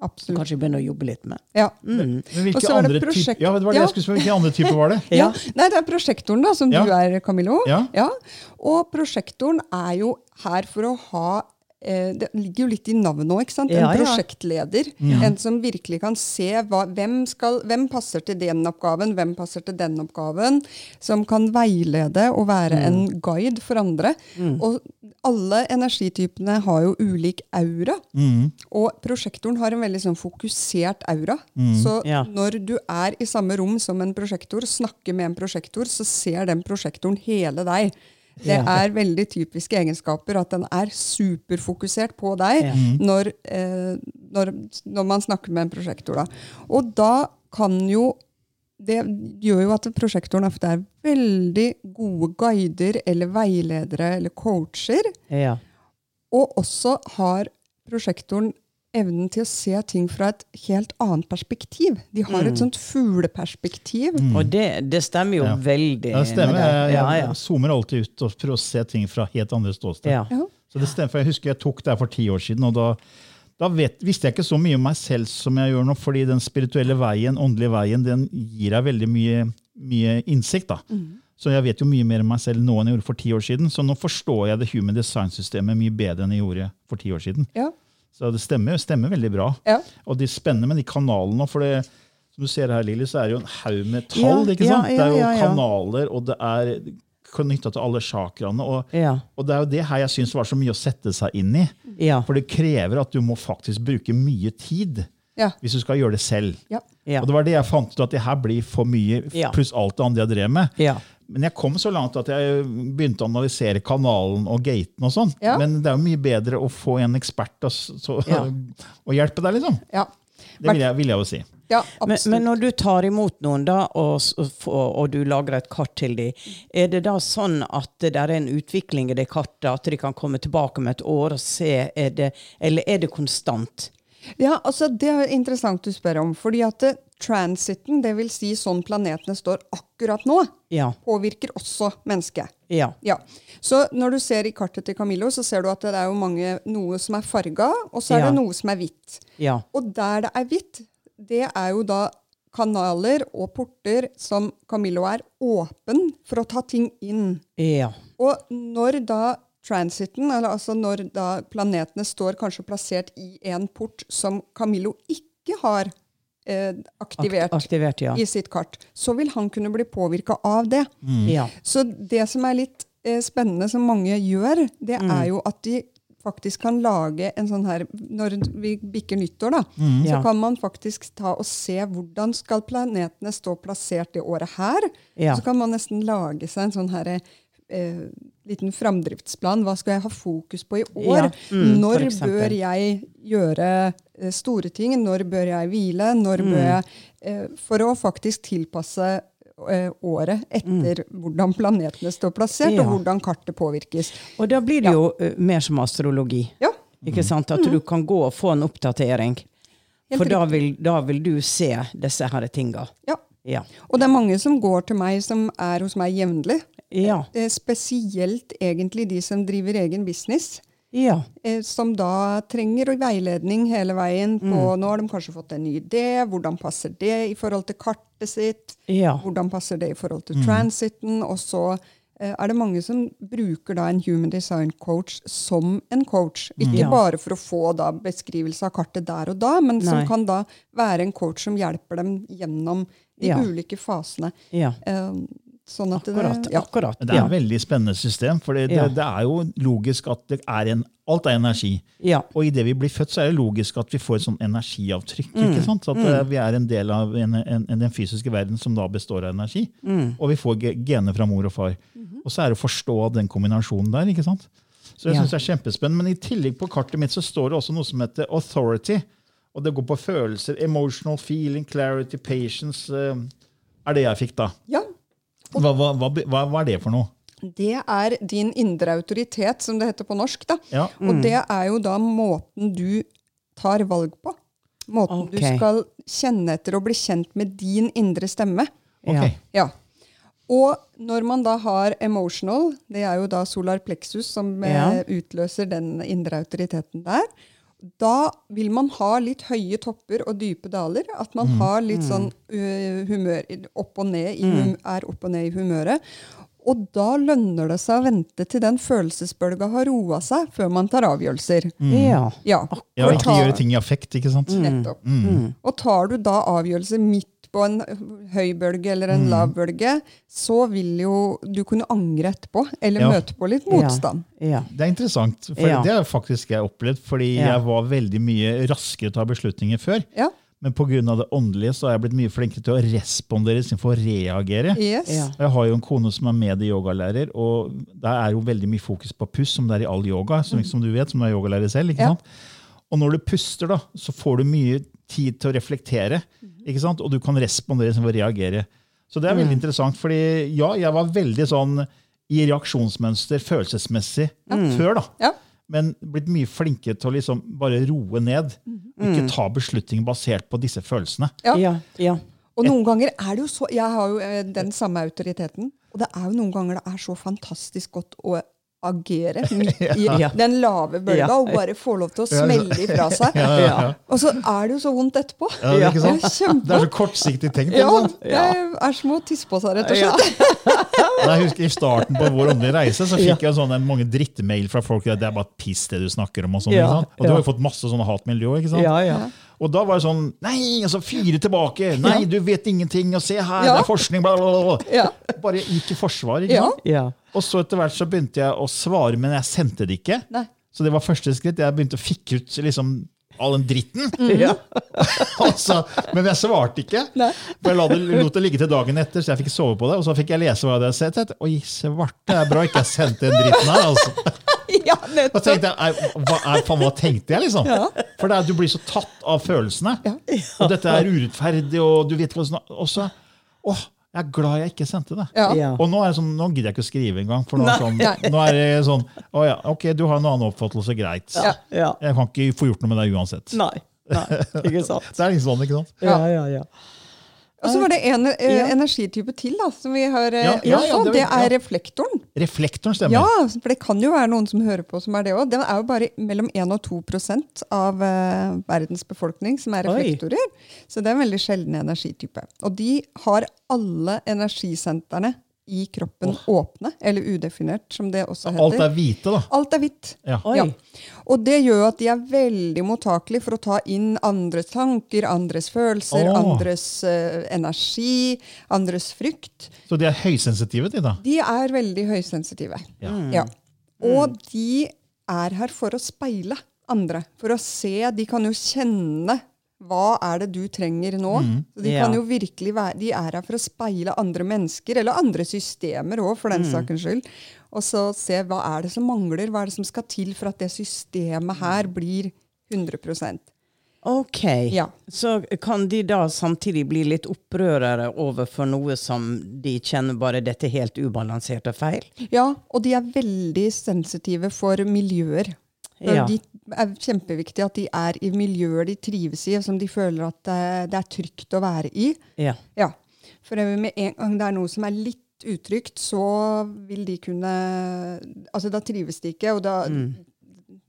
Speaker 3: Absolutt.
Speaker 2: Kanskje begynne å jobbe litt med.
Speaker 3: Ja.
Speaker 1: Men hvilke andre,
Speaker 3: type,
Speaker 1: ja, det det
Speaker 3: Ja.
Speaker 1: spørre, hvilke andre typer var det?
Speaker 3: Ja. Nei, det er prosjektoren, da, som
Speaker 1: Ja.
Speaker 3: du er, Camillo.
Speaker 1: Ja.
Speaker 3: Og prosjektoren er jo her for å ha Det ligger jo litt i navnet òg. En
Speaker 2: Ja, ja.
Speaker 3: prosjektleder. En som virkelig kan se hva, hvem, skal, hvem passer til den oppgaven, hvem passer til den oppgaven. Som kan veilede og være en guide for andre. Og alle energitypene har jo ulik aura. Og prosjektoren har en veldig sånn fokusert aura. Så
Speaker 2: Ja.
Speaker 3: når du er i samme rom som en prosjektor, snakker med en prosjektor, så ser den prosjektoren hele deg. Det
Speaker 2: Ja.
Speaker 3: er veldig typiske egenskaper at den er superfokusert på deg
Speaker 2: Ja.
Speaker 3: når, eh, når, når man snakker med en prosjektor. Da. Og da kan jo det gjør jo at prosjektoren ofte er veldig gode guider eller veiledere eller coacher.
Speaker 2: Ja.
Speaker 3: Og også har prosjektoren evnen til å se ting fra et helt annet perspektiv. De har et sånt fugleperspektiv.
Speaker 2: Og det, det stemmer jo
Speaker 1: Ja.
Speaker 2: veldig.
Speaker 1: Ja, det stemmer.
Speaker 2: det.
Speaker 1: Jeg, jeg
Speaker 2: ja.
Speaker 1: zoomer alltid ut og prøver å se ting fra helt andre ståsted. Så det stemmer, for Jeg husker jeg tok det her for ti år siden, og da, da vet, visste jeg ikke så mye om meg selv som jeg gjør nå, fordi den spirituelle veien, åndelige veien, den gir deg veldig mye, mye innsikt. da. Så jeg vet jo mye mer om meg selv nå enn jeg gjorde for ti år siden. Så nå forstår jeg det human design-systemet mye bedre enn jeg gjorde for ti år siden.
Speaker 3: Ja.
Speaker 1: Så det stemmer, stemmer veldig bra.
Speaker 3: Ja.
Speaker 1: Og det er spennende med de kanalene. for det, som du ser her, Lili, så er det jo en haug med tall. Ikke sant? det er jo kanaler, og det er knytta til alle chakraene. Og,
Speaker 2: Ja.
Speaker 1: og det er jo det her jeg syns var så mye å sette seg inn i.
Speaker 2: Ja.
Speaker 1: For det krever at du må faktisk bruke mye tid
Speaker 3: Ja.
Speaker 1: hvis du skal gjøre det selv. Og det var det jeg fant ut, at det her blir for mye, pluss alt det andre jeg drev med. Men jeg kom så langt at jeg begynte å analysere kanalen og gaten. og sånn.
Speaker 3: Ja.
Speaker 1: Men det er jo mye bedre å få en ekspert og, så,
Speaker 2: Ja.
Speaker 1: og hjelpe deg, liksom.
Speaker 3: Ja.
Speaker 1: Det vil jeg, vil jeg jo si.
Speaker 3: ja,
Speaker 2: Men, men når du tar imot noen, da, og, og, og du lager et kart til dem, er det da sånn at det er en utvikling i det kartet, at de kan komme tilbake om et år og se, er det, eller er det konstant?
Speaker 3: Ja, altså Det er interessant du spør om. fordi at eh, transiten, dvs. Si sånn planetene står akkurat nå,
Speaker 2: Ja.
Speaker 3: påvirker også mennesket.
Speaker 2: Ja.
Speaker 3: Ja. Så når du ser i kartet til Camillo, så ser du at det er jo mange, noe som er farga, og så er
Speaker 2: Ja.
Speaker 3: det noe som er hvitt.
Speaker 2: Ja.
Speaker 3: Og der det er hvitt, det er jo da kanaler og porter som Camillo er åpen for å ta ting inn.
Speaker 2: Ja.
Speaker 3: Og når da transiten, eller altså når da planetene står kanskje plassert i en port som Camillo ikke har eh, aktivert
Speaker 2: Akt- aktivert, ja.
Speaker 3: i sitt kart, så vil han kunne bli påvirka av det.
Speaker 2: Ja.
Speaker 3: Så det som er litt eh, spennende, som mange gjør, det
Speaker 2: Mm.
Speaker 3: er jo at de faktisk kan lage en sånn her Når vi bikker nyttår, da, så
Speaker 2: Mm. Ja.
Speaker 3: kan man faktisk ta og se hvordan skal planetene stå plassert det året her.
Speaker 2: Ja.
Speaker 3: Så kan man nesten lage seg en sånn her eh, liten framdriftsplan. Hva skal jeg ha fokus på i år?
Speaker 2: Ja, mm,
Speaker 3: Når bør jeg gjøre eh, store ting? Når bør jeg hvile? Når
Speaker 2: Mm.
Speaker 3: bør jeg eh, For å faktisk tilpasse eh, året etter hvordan planetene står plassert,
Speaker 2: Mm. Ja.
Speaker 3: og hvordan kartet påvirkes.
Speaker 2: Og da blir det jo eh, mer som astrologi.
Speaker 3: Ja,
Speaker 2: Ikke sant? At du kan gå og få en oppdatering.
Speaker 3: Helt
Speaker 2: For da vil, da vil du se disse her tinga.
Speaker 3: ja.
Speaker 2: Ja.
Speaker 3: Og det er mange som går til meg, som er hos meg jevnlig.
Speaker 2: Ja.
Speaker 3: Eh, Spesielt egentlig de som driver egen business.
Speaker 2: Ja.
Speaker 3: eh, som da trenger veiledning hele veien på
Speaker 2: Mm.
Speaker 3: Nå har de kanskje fått en ny idé. Hvordan passer det i forhold til kartet sitt?
Speaker 2: Ja.
Speaker 3: Hvordan passer det i forhold til transiten? Og så eh, er det mange som bruker da en human design coach som en coach. Ikke
Speaker 2: Ja.
Speaker 3: bare for å få da beskrivelse av kartet der og da, men som
Speaker 2: Nei.
Speaker 3: kan da være en coach som hjelper dem gjennom de
Speaker 2: Ja.
Speaker 3: ulike fasene.
Speaker 2: ja.
Speaker 3: Eh, sånn at
Speaker 2: Akkurat.
Speaker 3: det, ja.
Speaker 2: akkurat.
Speaker 1: Men Det er
Speaker 2: Ja.
Speaker 1: et veldig spennende system, for det,
Speaker 2: Ja.
Speaker 1: det, det er jo logisk at det er en, alt er energi.
Speaker 2: Ja.
Speaker 1: Og idet vi blir født, så er det logisk at vi får et sånn energiavtrykk.
Speaker 2: Mm.
Speaker 1: ikke sant? Så At mm. vi er en del av en, en, en, den fysiske verden som da består av energi.
Speaker 2: Mm.
Speaker 1: Og vi får ge- gener fra mor og far. Og så er det å forstå den kombinasjonen der. ikke sant? Så jeg
Speaker 2: Ja.
Speaker 1: synes det er kjempespennende. Men i tillegg på kartet mitt så står det også noe som heter authority. Og det går på følelser. Emotional feeling, clarity, patience. eh, er det jeg fikk, da.
Speaker 3: ja.
Speaker 1: Hva, hva, hva, hva, er det for noe?
Speaker 3: Det er din indre autoritet, som det heter på norsk. da.
Speaker 1: Ja.
Speaker 3: Og det er jo da måten du tar valg på. Måten
Speaker 2: okay.
Speaker 3: du skal kjenne etter og bli kjent med din indre stemme.
Speaker 1: Okay.
Speaker 2: Ja.
Speaker 3: Ja. Og når man da har emotional, det er jo da solar plexus som eh,
Speaker 2: Ja.
Speaker 3: utløser den indre autoriteten der, da vil man ha litt høye topper og dype daler. At man har litt sånn uh, humør opp og ned i, hum, er opp og ned i humøret. Og da lønner det seg å vente til den følelsesbølga har roa seg, før man tar avgjørelser.
Speaker 2: Ja.
Speaker 3: Ja,
Speaker 1: Ja,
Speaker 3: og
Speaker 1: ikke gjøre ting i affekt, ikke sant?
Speaker 3: Nettopp. Og tar du da avgjørelser midt på en høy bølge eller en lav bølge, så vil jo du kunne angre etterpå, eller
Speaker 1: Ja.
Speaker 3: møte på litt motstand.
Speaker 2: Ja.
Speaker 1: Det er interessant, for
Speaker 2: Ja.
Speaker 1: det har faktisk jeg opplevd, fordi
Speaker 2: Ja.
Speaker 1: jeg var veldig mye raskere til å ta beslutninger før.
Speaker 3: Ja.
Speaker 1: Men pga. det åndelige så har jeg blitt mye flinkere til å respondere istedenfor å reagere.
Speaker 3: Yes.
Speaker 2: Ja.
Speaker 1: Jeg har jo en kone som er med i yogalærer, og der er jo veldig mye fokus på puss, som det er i all yoga, som, som du vet, som du er yogalærer selv. ikke
Speaker 3: Ja.
Speaker 1: sant? Og når du puster, da, så får du mye tid til å reflektere, ikke sant? og du kan respondere og reagere. Så det er veldig interessant, fordi ja, jeg var veldig sånn i reaksjonsmønster følelsesmessig før, da.
Speaker 3: Ja.
Speaker 1: Men blitt mye flinkere til å liksom bare roe ned. Ikke ta beslutninger basert på disse følelsene.
Speaker 3: Ja.
Speaker 2: Ja. ja.
Speaker 3: Og noen ganger er det jo så Jeg har jo eh, den samme autoriteten. Og det er jo noen ganger det er så fantastisk godt å agere midt i
Speaker 2: Ja.
Speaker 3: den lave bølga
Speaker 2: Ja.
Speaker 3: og bare få lov til å smelle ifra seg.
Speaker 2: Ja.
Speaker 3: Og så er det jo så vondt etterpå.
Speaker 1: Ja, det er ikke sant?
Speaker 3: Det er
Speaker 1: Det er så kortsiktig tenkt.
Speaker 3: Ja, det er som å tisse på seg, rett og
Speaker 2: Ja.
Speaker 3: slett.
Speaker 1: Jeg husker I starten på vår åndelige reise så fikk jeg sånne mange drittmail fra folk. Det er bare piss, det du snakker om. Og sånt,
Speaker 2: Ja,
Speaker 1: ikke sant? Og du har jo fått masse sånne hatmiljø. ikke sant?
Speaker 2: Ja, ja.
Speaker 1: Og da var det sånn Nei, altså fire tilbake! Nei, du vet ingenting! Og se her,
Speaker 3: Ja.
Speaker 1: det er forskning! Bla, bla, bla.
Speaker 3: Ja.
Speaker 1: Bare gikk i forsvar. ikke
Speaker 3: Ja.
Speaker 1: sant?
Speaker 2: ja.
Speaker 1: Og så etter hvert så begynte jeg å svare, men jeg sendte det ikke.
Speaker 3: Nei.
Speaker 1: Så det var første skritt. Jeg begynte å fikke ut liksom all den dritten.
Speaker 2: ja.
Speaker 1: altså, men jeg svarte ikke.
Speaker 3: Nei.
Speaker 1: For jeg la det, lot det ligge til dagen etter, så jeg fikk sove på det. Og så fikk jeg lese hva jeg hadde sett. Oi, svarte, det er bra ikke jeg sendte den dritten her. altså.
Speaker 3: Ja,
Speaker 1: Da tenkte jeg, hva, er, faen, hva tenkte jeg, liksom? For det er, du blir så tatt av følelsene. Og dette er urettferdig, og du vet hva som Og så Åh, jeg er glad jeg ikke sendte det.
Speaker 3: Ja.
Speaker 2: Ja.
Speaker 1: Og nå er det sånn, nå gidder jeg ikke å skrive engang. For nå, sånn, nå er det sånn Å ja, ok, du har en annen oppfattelse, greit.
Speaker 2: Ja. ja.
Speaker 1: Jeg kan ikke få gjort noe med deg uansett.
Speaker 2: Nei. Nei. Ikke sant?
Speaker 1: Det er liksom sånn, ikke sant?
Speaker 2: Ja, ja, ja.
Speaker 3: Og så var det en eh, energitype til da, som vi har eh,
Speaker 1: Ja, ja, ja,
Speaker 3: også.
Speaker 1: det
Speaker 3: Det,
Speaker 1: er ja.
Speaker 3: reflektoren.
Speaker 1: Reflektoren stemmer.
Speaker 3: Ja, for det kan jo være noen som hører på som er det òg. Det er jo bare mellom 1 og 2 av eh, verdens befolkning som er
Speaker 2: Oi.
Speaker 3: reflektorer. Så det er en veldig sjelden energitype. Og de har alle energisentrene i kroppen åpne, eller udefinert, som det også heter.
Speaker 1: Alt er hvite, da.
Speaker 3: Alt er hvitt.
Speaker 1: Ja.
Speaker 2: Oi.
Speaker 3: Ja. Og det gjør at de er veldig mottakelige for å ta inn andres tanker, andres følelser,
Speaker 1: oh.
Speaker 3: andres uh, energi, andres frykt.
Speaker 1: Så de er høysensitive, de, da.
Speaker 3: De er veldig høysensitive.
Speaker 1: Ja.
Speaker 3: Ja. Og de er her for å speile andre. For å se. De kan jo kjenne hva er det du trenger nå? Mm, de,
Speaker 2: Ja.
Speaker 3: jo virkelig være, de er her for å speile andre mennesker, eller andre systemer òg, for den sakens skyld. Og så se hva er det som mangler, hva er det som skal til for at det systemet her blir 100%
Speaker 2: Ok.
Speaker 3: Ja.
Speaker 2: Så kan de da samtidig bli litt opprørere overfor noe som de kjenner bare dette helt ubalansert og feil?
Speaker 3: Ja, og de er veldig sensitive for miljøer.
Speaker 2: Ja.
Speaker 3: De er kjempeviktig at de er i miljøer de trives i, som de føler at eh, det er trygt å være i.
Speaker 2: Ja.
Speaker 3: Ja. For eh, med en gang det er noe som er litt utrygt, så vil de kunne Altså, da trives de ikke, og da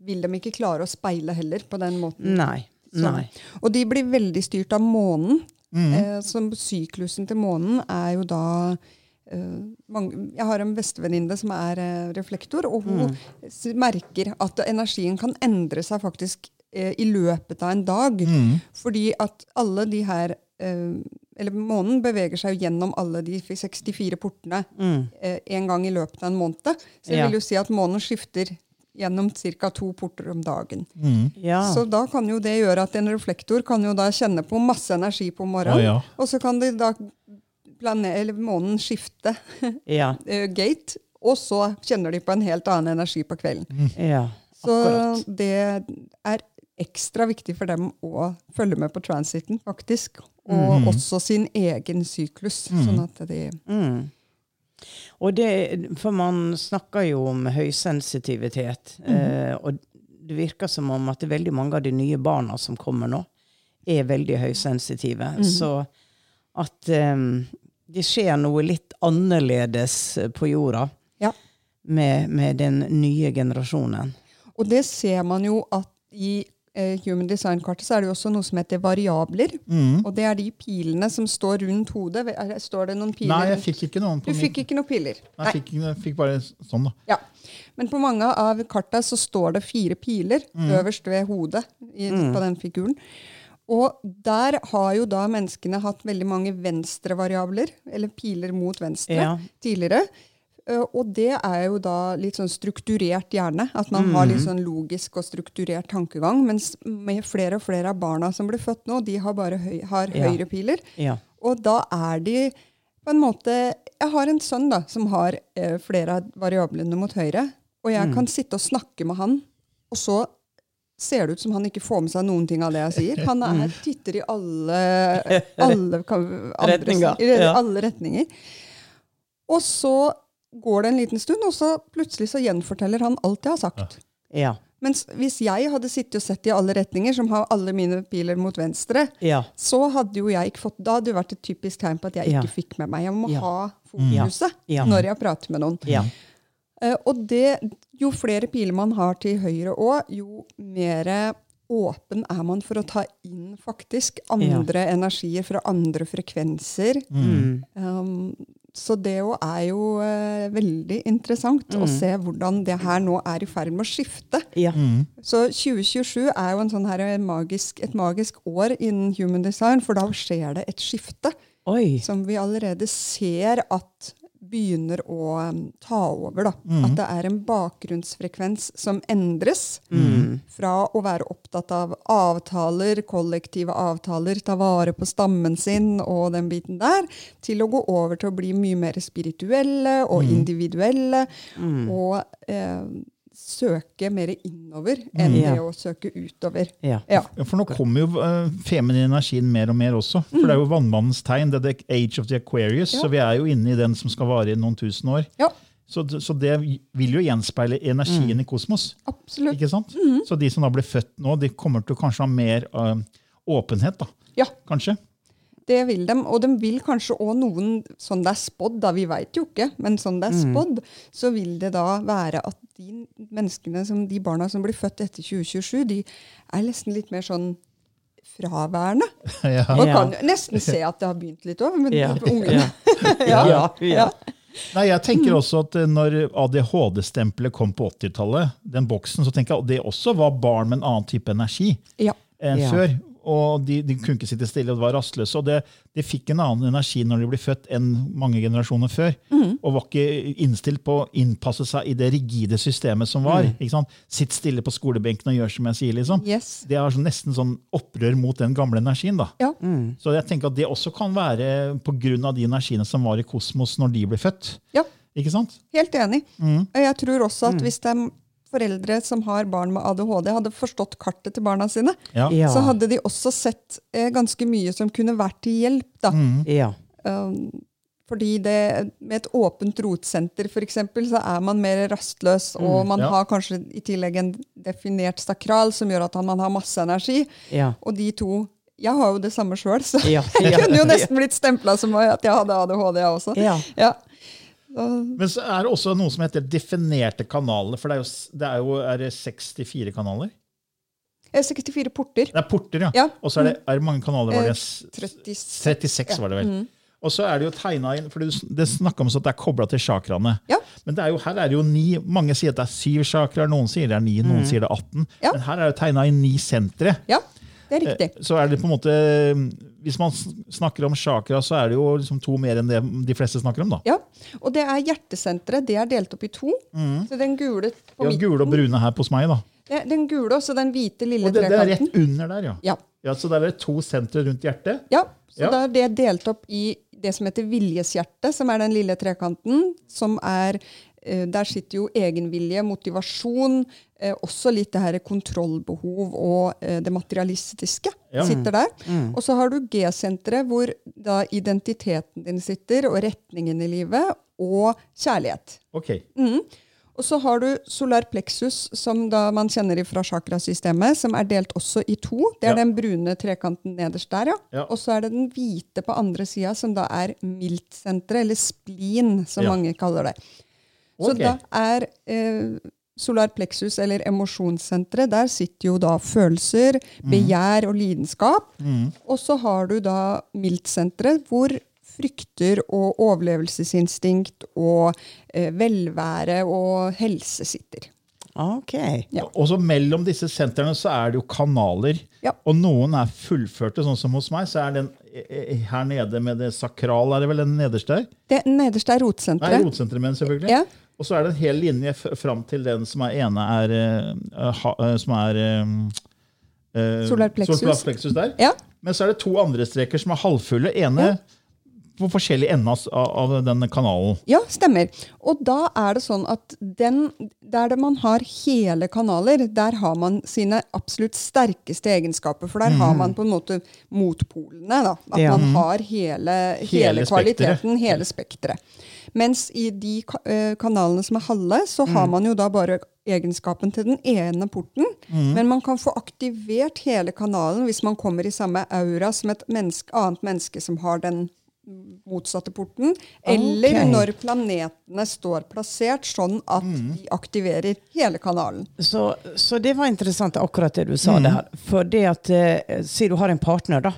Speaker 3: vil de ikke klare å speile heller på den måten.
Speaker 2: Nei. Nei.
Speaker 3: Og de blir veldig styrt av månen. Eh, som syklusen til månen er jo da eh, Jeg har en bestevenninne som er eh, reflektor, og hun mm. merker at energien kan endre seg faktisk eh, i løpet av en dag. Fordi at alle de her eh, Eller månen beveger seg jo gjennom alle de 64 portene eh, en gang i løpet av en måned. Så jeg
Speaker 2: Ja.
Speaker 3: vil jo si at månen skifter gjennom ca. to porter om dagen.
Speaker 2: Ja.
Speaker 3: Så da kan jo det gjøre at en reflektor kan jo da kjenne på masse energi på morgenen.
Speaker 1: Ja.
Speaker 3: Og så kan de da månen skifte
Speaker 2: ja.
Speaker 3: eh, gate, og så kjenner de på en helt annen energi på kvelden.
Speaker 2: ja.
Speaker 3: Så
Speaker 2: Akkurat.
Speaker 3: det er ekstra viktig for dem å følge med på transiten, faktisk. Og også sin egen syklus. Sånn at de
Speaker 2: Mm. Og det, for man snakker jo om høysensitivitet, eh, og det virker som om at veldig mange av de nye barna som kommer nå, er veldig høysensitive. Så at eh, det skjer noe litt annerledes på jorda
Speaker 3: Ja.
Speaker 2: med, med den nye generasjonen.
Speaker 3: Og det ser man jo at i eh, Human Design-kartet så er det jo også noe som heter variabler.
Speaker 1: Mm.
Speaker 3: Og det er de pilene som står rundt hodet. Står det noen piler?
Speaker 1: Nei, jeg fikk ikke noen på
Speaker 3: Du
Speaker 1: min-
Speaker 3: fikk ikke noen piler?
Speaker 1: Nei, jeg fikk, jeg fikk bare sånn, da.
Speaker 3: Ja. Men på mange av karta så står det fire piler
Speaker 1: Mm.
Speaker 3: øverst ved hodet i, på den figuren. Og der har jo da menneskene hatt veldig mange venstrevariabler, eller piler mot venstre,
Speaker 2: Ja.
Speaker 3: tidligere. Eh, Og det er jo da litt sånn strukturert hjerne. At man har litt sånn logisk og strukturert tankegang. Mens med flere og flere av barna som blir født nå, de har bare høy, har
Speaker 2: Ja.
Speaker 3: høyrepiler.
Speaker 2: Ja.
Speaker 3: Og da er de på en måte Jeg har en sønn da, som har eh, flere av variablene mot høyre. Og jeg kan sitte og snakke med han, og så ser det ut som han ikke får med seg noen ting av det jeg sier. Han er, titter i alle, alle, andre-
Speaker 2: Retninger, ja.
Speaker 3: alle retninger. Og så går det en liten stund, og så plutselig så gjenforteller han alt jeg har sagt.
Speaker 2: Ja.
Speaker 3: Mens hvis jeg hadde sittet og sett i alle retninger, som har alle mine piler mot venstre,
Speaker 2: Ja.
Speaker 3: så hadde jo jeg ikke fått Da hadde det vært et typisk tegn på at jeg
Speaker 2: Ja.
Speaker 3: ikke fikk med meg. Jeg må
Speaker 2: Ja.
Speaker 3: ha fokuset
Speaker 2: Ja.
Speaker 3: når jeg prater med noen.
Speaker 2: Ja.
Speaker 3: Eh, og det, jo flere piler man har til høyre òg, jo mer åpen er man for å ta inn faktisk andre energier fra andre frekvenser.
Speaker 2: Mm.
Speaker 3: Um, så det jo er jo uh, veldig interessant å se hvordan det her nå er i ferd med å skifte.
Speaker 2: Ja.
Speaker 3: Så 2027 er jo en sånn her magisk, et magisk år innen human design, for da skjer det et skifte
Speaker 2: Oi.
Speaker 3: som vi allerede ser at begynner å um, ta over. Da. At det er en bakgrunnsfrekvens som endres fra å være opptatt av avtaler, kollektive avtaler, ta vare på stammen sin og den biten der, til å gå over til å bli mye mer spirituelle og individuelle. Og eh, søke mer innover enn
Speaker 2: mm.
Speaker 3: det å søke utover.
Speaker 2: Ja.
Speaker 3: Ja.
Speaker 1: Ja, For nå kommer jo uh, feminin energien mer og mer også. For det er jo vannmannens tegn. Det er the age of the Aquarius.
Speaker 3: Ja.
Speaker 1: Så vi er jo inne i den som skal vare i noen tusen år.
Speaker 3: ja,
Speaker 1: Så, så det vil jo gjenspeile energien i kosmos.
Speaker 3: absolutt.
Speaker 1: ikke sant? Så de som da blir født nå, de kommer til å kanskje ha mer uh, åpenhet, da.
Speaker 3: Ja.
Speaker 1: Kanskje?
Speaker 3: Det vil de, og de vil kanskje òg noen, sånn det er spådd, da, vi veit jo ikke, men sånn det er spådd, så vil det da være at de menneskene, som, de barna som blir født etter 2027, de er nesten litt mer sånn fraværende.
Speaker 1: ja.
Speaker 3: Man kan jo nesten se at det har begynt litt òg, men
Speaker 2: Ja.
Speaker 3: ungene
Speaker 2: Ja. Ja. ja.
Speaker 1: Nei, jeg tenker også at eh, når ADHD-stempelet kom på 80-tallet, den boksen, så tenker jeg at det også var barn med en annen type energi
Speaker 3: Ja.
Speaker 1: enn
Speaker 2: Ja.
Speaker 1: før. Og de, de kunne ikke sitte stille, og var rastløse. Og det, de fikk en annen energi når de ble født enn mange generasjoner før. Og var ikke innstilt på å innpasse seg i det rigide systemet som var. Ikke sant? Sitt stille på skolebenken og gjør som jeg sier. liksom.
Speaker 3: Yes.
Speaker 1: Det er sånn- nesten sånn opprør mot den gamle energien. da.
Speaker 3: Ja.
Speaker 1: Så jeg tenker at det også kan være pga. de energiene som var i kosmos når de ble født.
Speaker 3: ja.
Speaker 1: Ikke sant?
Speaker 3: Helt enig.
Speaker 1: Mm.
Speaker 3: Og jeg tror også at hvis det er foreldre som har barn med ADHD, hadde forstått kartet til barna sine,
Speaker 1: Ja.
Speaker 2: Ja.
Speaker 3: så hadde de også sett eh, ganske mye som kunne vært til hjelp. da.
Speaker 1: Mm.
Speaker 2: Ja.
Speaker 3: Um, fordi det, med et åpent rotsenter for eksempel, så er man mer rastløs, og man
Speaker 1: ja.
Speaker 3: har kanskje i tillegg en definert stakral som gjør at man har masse energi.
Speaker 2: Ja.
Speaker 3: Og de to Jeg har jo det samme sjøl, så
Speaker 2: Ja.
Speaker 3: jeg kunne jo nesten blitt stempla som at jeg hadde ADHD, jeg også.
Speaker 2: Ja.
Speaker 3: Ja.
Speaker 1: Men så er det også noe som heter definerte kanaler. For det er jo, det er jo er det 64 kanaler.
Speaker 3: jeg har 64 porter.
Speaker 1: Det er porter, ja.
Speaker 3: Ja.
Speaker 1: Og så er det, er mange kanaler. var det?
Speaker 3: Eh, 36.
Speaker 1: 36 var det vel. Og så er det jo tegna inn, for det- snakka om at det er kobla til chakraene.
Speaker 3: Ja.
Speaker 1: Men det er jo, her er det jo ni, mange sier at det er syv chakraer, noen sier det er ni, noen sier det er 18.
Speaker 3: Ja.
Speaker 1: Men her er det tegna inn ni sentre.
Speaker 3: Ja, det er riktig.
Speaker 1: Eh, Så er det på en måte Hvis man snakker om chakra, så er det jo liksom to mer enn det de fleste snakker om. da.
Speaker 3: Ja, Og det er hjertesenteret. Det er delt opp i to. Så den gule på
Speaker 1: midten. Ja,
Speaker 3: midten,
Speaker 1: gule og brune her hos meg. da.
Speaker 3: det- den gule og så den hvite lille
Speaker 1: Og det, det er rett under der, ja.
Speaker 3: Ja.
Speaker 1: ja så der er det to sentre rundt hjertet.
Speaker 3: Ja, så
Speaker 1: Ja.
Speaker 3: da er det delt opp i det som heter viljeshjerte, som er den lille trekanten. som er, Der sitter jo egenvilje, motivasjon, eh, også litt det her kontrollbehov og eh, det materialistiske
Speaker 1: Ja.
Speaker 3: sitter der. Og så har du G-senteret, hvor da identiteten din sitter, og retningen i livet, og kjærlighet.
Speaker 1: Ok.
Speaker 3: Og så har du solar plexus, som da man kjenner fra chakrasystemet, som er delt også i to. Det er
Speaker 1: Ja.
Speaker 3: den brune trekanten nederst der, ja.
Speaker 1: Ja.
Speaker 3: Og så er det den hvite på andre sida, som da er miltsenteret, eller spleen, som mange kaller det. Så da er eh, solar plexus, eller emosjonssenteret, der sitter jo da følelser,
Speaker 1: mm.
Speaker 3: begjær og lidenskap. Og så har du da miltsenteret, hvor frykter og overlevelsesinstinkt og eh, velvære og helse sitter.
Speaker 2: Ok.
Speaker 3: Ja.
Speaker 1: Og så mellom disse sentrene så er det jo kanaler.
Speaker 3: Ja.
Speaker 1: Og noen er fullførte, sånn som hos meg. Så er den eh, eh, her nede med det sakral, er det vel den nederste der?
Speaker 3: Det nederste er
Speaker 1: Nei,
Speaker 3: rotsenteret.
Speaker 1: rotsenteret, men selvfølgelig.
Speaker 3: Ja.
Speaker 1: Og så er det en hel linje fram til den som er ene er eh, ha, eh, Som er eh, eh,
Speaker 3: Solar plexus.
Speaker 1: solar plexus der.
Speaker 3: Ja.
Speaker 1: Men så er det to andre streker som er halvfulle. ene på forskjellig ende av, denne kanalen.
Speaker 3: Ja, stemmer. Og da er det sånn at den, der man har hele kanaler, der har man sine absolutt sterkeste egenskaper. For der har man på en måte motpolene. Da. At
Speaker 2: Ja.
Speaker 3: man har hele, hele,
Speaker 1: Hele
Speaker 3: kvaliteten,
Speaker 1: spektret.
Speaker 3: hele spekteret. Mens i de eh, kanalene som er halve, så har man jo da bare egenskapen til den ene porten. Men man kan få aktivert hele kanalen hvis man kommer i samme aura som et menneske, annet menneske som har den motsatte porten, eller
Speaker 2: okay.
Speaker 3: når planetene står plassert sånn at de aktiverer hele kanalen.
Speaker 2: Så, så det var interessant akkurat det du sa der. For det at eh, Si du har en partner, da.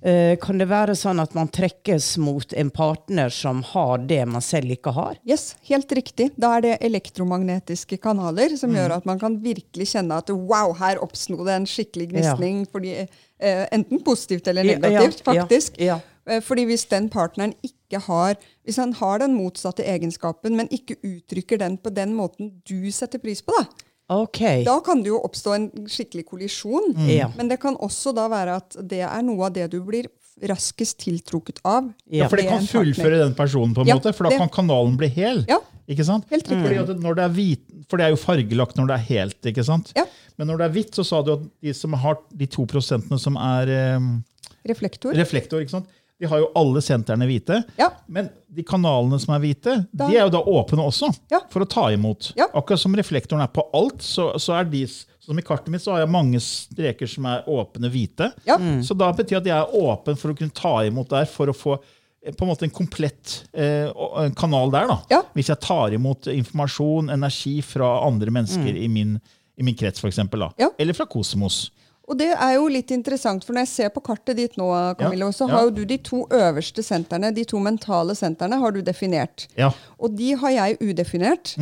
Speaker 2: Eh, kan det være sånn at man trekkes mot en partner som har det man selv ikke har?
Speaker 3: Yes, helt riktig. Da er det elektromagnetiske kanaler som gjør at man kan virkelig kjenne at wow, her oppsto det en skikkelig gnisning. Fordi, eh, enten positivt eller negativt,
Speaker 2: ja, ja,
Speaker 3: faktisk.
Speaker 2: ja.
Speaker 3: Eh, Fordi hvis den partneren ikke har Hvis han har den motsatte egenskapen, men ikke uttrykker den på den måten du setter pris på, da,
Speaker 2: Okay.
Speaker 3: da kan det jo oppstå en skikkelig kollisjon.
Speaker 2: Ja.
Speaker 3: Men det kan også da være at det er noe av det du blir raskest tiltrukket av.
Speaker 2: Ja.
Speaker 1: Ja, for det kan fullføre den personen, på en
Speaker 3: Ja,
Speaker 1: måte, for da
Speaker 3: det-
Speaker 1: kan kanalen bli hel.
Speaker 3: Ja.
Speaker 1: Ikke sant?
Speaker 3: Helt riktig.
Speaker 1: Fordi at når det er hvit, for det er jo fargelagt når det er helt. ikke sant?
Speaker 3: Ja.
Speaker 1: Men når det er hvitt, så sa du at de som har de to prosentene som er um,
Speaker 3: Reflektor.
Speaker 1: reflektor, ikke sant? De har jo alle sentrene hvite.
Speaker 3: Ja.
Speaker 1: Men de kanalene som er hvite,
Speaker 3: Da-
Speaker 1: de er jo da åpne også
Speaker 3: Ja.
Speaker 1: for å ta imot.
Speaker 3: Ja.
Speaker 1: Akkurat som reflektoren er på alt, så, så er de som I kartet mitt så har jeg mange streker som er åpne hvite.
Speaker 3: Ja.
Speaker 1: Så da betyr det at jeg er åpen for å kunne ta imot der, for å få eh, på en måte en komplett eh, kanal der. da.
Speaker 3: Ja.
Speaker 1: Hvis jeg tar imot informasjon, energi fra andre mennesker i, min, i min krets, f.eks.
Speaker 3: Ja.
Speaker 1: Eller fra Kosmos.
Speaker 3: Og det er jo litt interessant, for når jeg ser på kartet ditt nå, Camillo, så
Speaker 1: ja.
Speaker 3: har jo du de to øverste sentrene, de to mentale sentrene, har du definert.
Speaker 1: Ja.
Speaker 3: Og de har jeg udefinert.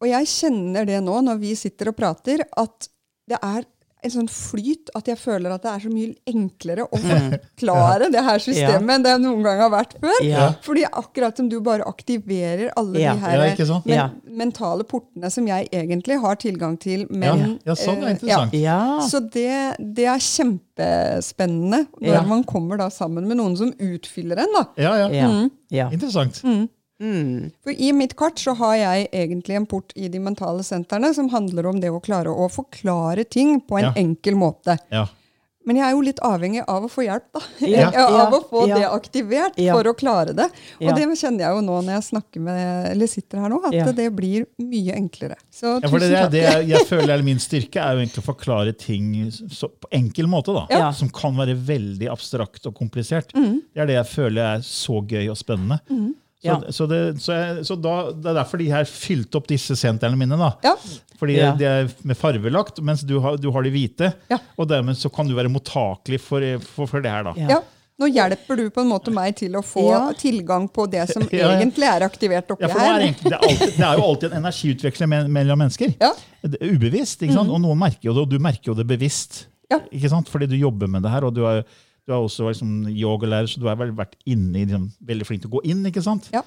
Speaker 3: Og jeg kjenner det nå når vi sitter og prater, at det er en sånn flyt at jeg føler at det er så mye enklere å forklare det her systemet enn det jeg noen gang har vært før.
Speaker 2: Ja.
Speaker 3: Fordi akkurat som du bare aktiverer alle
Speaker 2: Ja.
Speaker 3: de her
Speaker 1: Ja,
Speaker 3: men,
Speaker 2: Ja.
Speaker 3: mentale portene som jeg egentlig har tilgang til,
Speaker 1: Ja,
Speaker 3: men
Speaker 1: ja, sånn er
Speaker 3: eh,
Speaker 1: interessant.
Speaker 2: Ja.
Speaker 3: så det, det er kjempespennende når
Speaker 2: Ja.
Speaker 3: man kommer da sammen med noen som utfyller en. da.
Speaker 1: Ja, ja.
Speaker 2: Mm. ja.
Speaker 1: Interessant.
Speaker 2: Mm.
Speaker 3: For I mitt kart så har jeg egentlig en port i de mentale sentrene som handler om det å klare å forklare ting på en
Speaker 1: Ja.
Speaker 3: enkel måte.
Speaker 1: Ja.
Speaker 3: Men jeg er jo litt avhengig av å få hjelp, da.
Speaker 2: Ja,
Speaker 3: av å få
Speaker 2: ja,
Speaker 3: det aktivert
Speaker 2: Ja.
Speaker 3: for å klare det. Og
Speaker 2: Ja.
Speaker 3: det kjenner jeg jo nå når jeg snakker med, eller sitter her nå, at
Speaker 2: Ja.
Speaker 3: det blir mye enklere. Så
Speaker 1: Ja, for det,
Speaker 3: tusen
Speaker 1: er
Speaker 3: takk.
Speaker 1: det jeg, jeg føler er min styrke, er jo egentlig å forklare ting så, på enkel måte. da,
Speaker 2: Ja.
Speaker 1: Som kan være veldig abstrakt og komplisert.
Speaker 3: Mm.
Speaker 1: Det er det jeg føler er så gøy og spennende. Så,
Speaker 2: Ja.
Speaker 1: så, det, så, jeg, så da, Det er derfor de her fylte opp disse sentrene mine. da.
Speaker 3: Ja.
Speaker 1: Fordi
Speaker 2: Ja.
Speaker 1: de er med farvelagt, mens du har, du har de hvite.
Speaker 3: Ja.
Speaker 1: Og dermed så kan du være mottakelig for, for, for det her. da.
Speaker 2: Ja.
Speaker 3: Ja. Nå hjelper du på en måte meg til å få
Speaker 2: Ja.
Speaker 3: tilgang på det som egentlig er aktivert oppi
Speaker 1: Ja, for det er, egentlig, det, er alltid, det er jo alltid en energiutveksling mellom mennesker.
Speaker 3: Ja.
Speaker 1: Det er Ubevisst. ikke sant? Og noen merker jo det, og du merker jo det bevisst.
Speaker 3: Ja.
Speaker 1: Ikke sant? Fordi du jobber med det her, og du er, du er også liksom, yogalærer, så du har vel vært inne i liksom, veldig flink til å gå inn. ikke sant?
Speaker 3: Ja.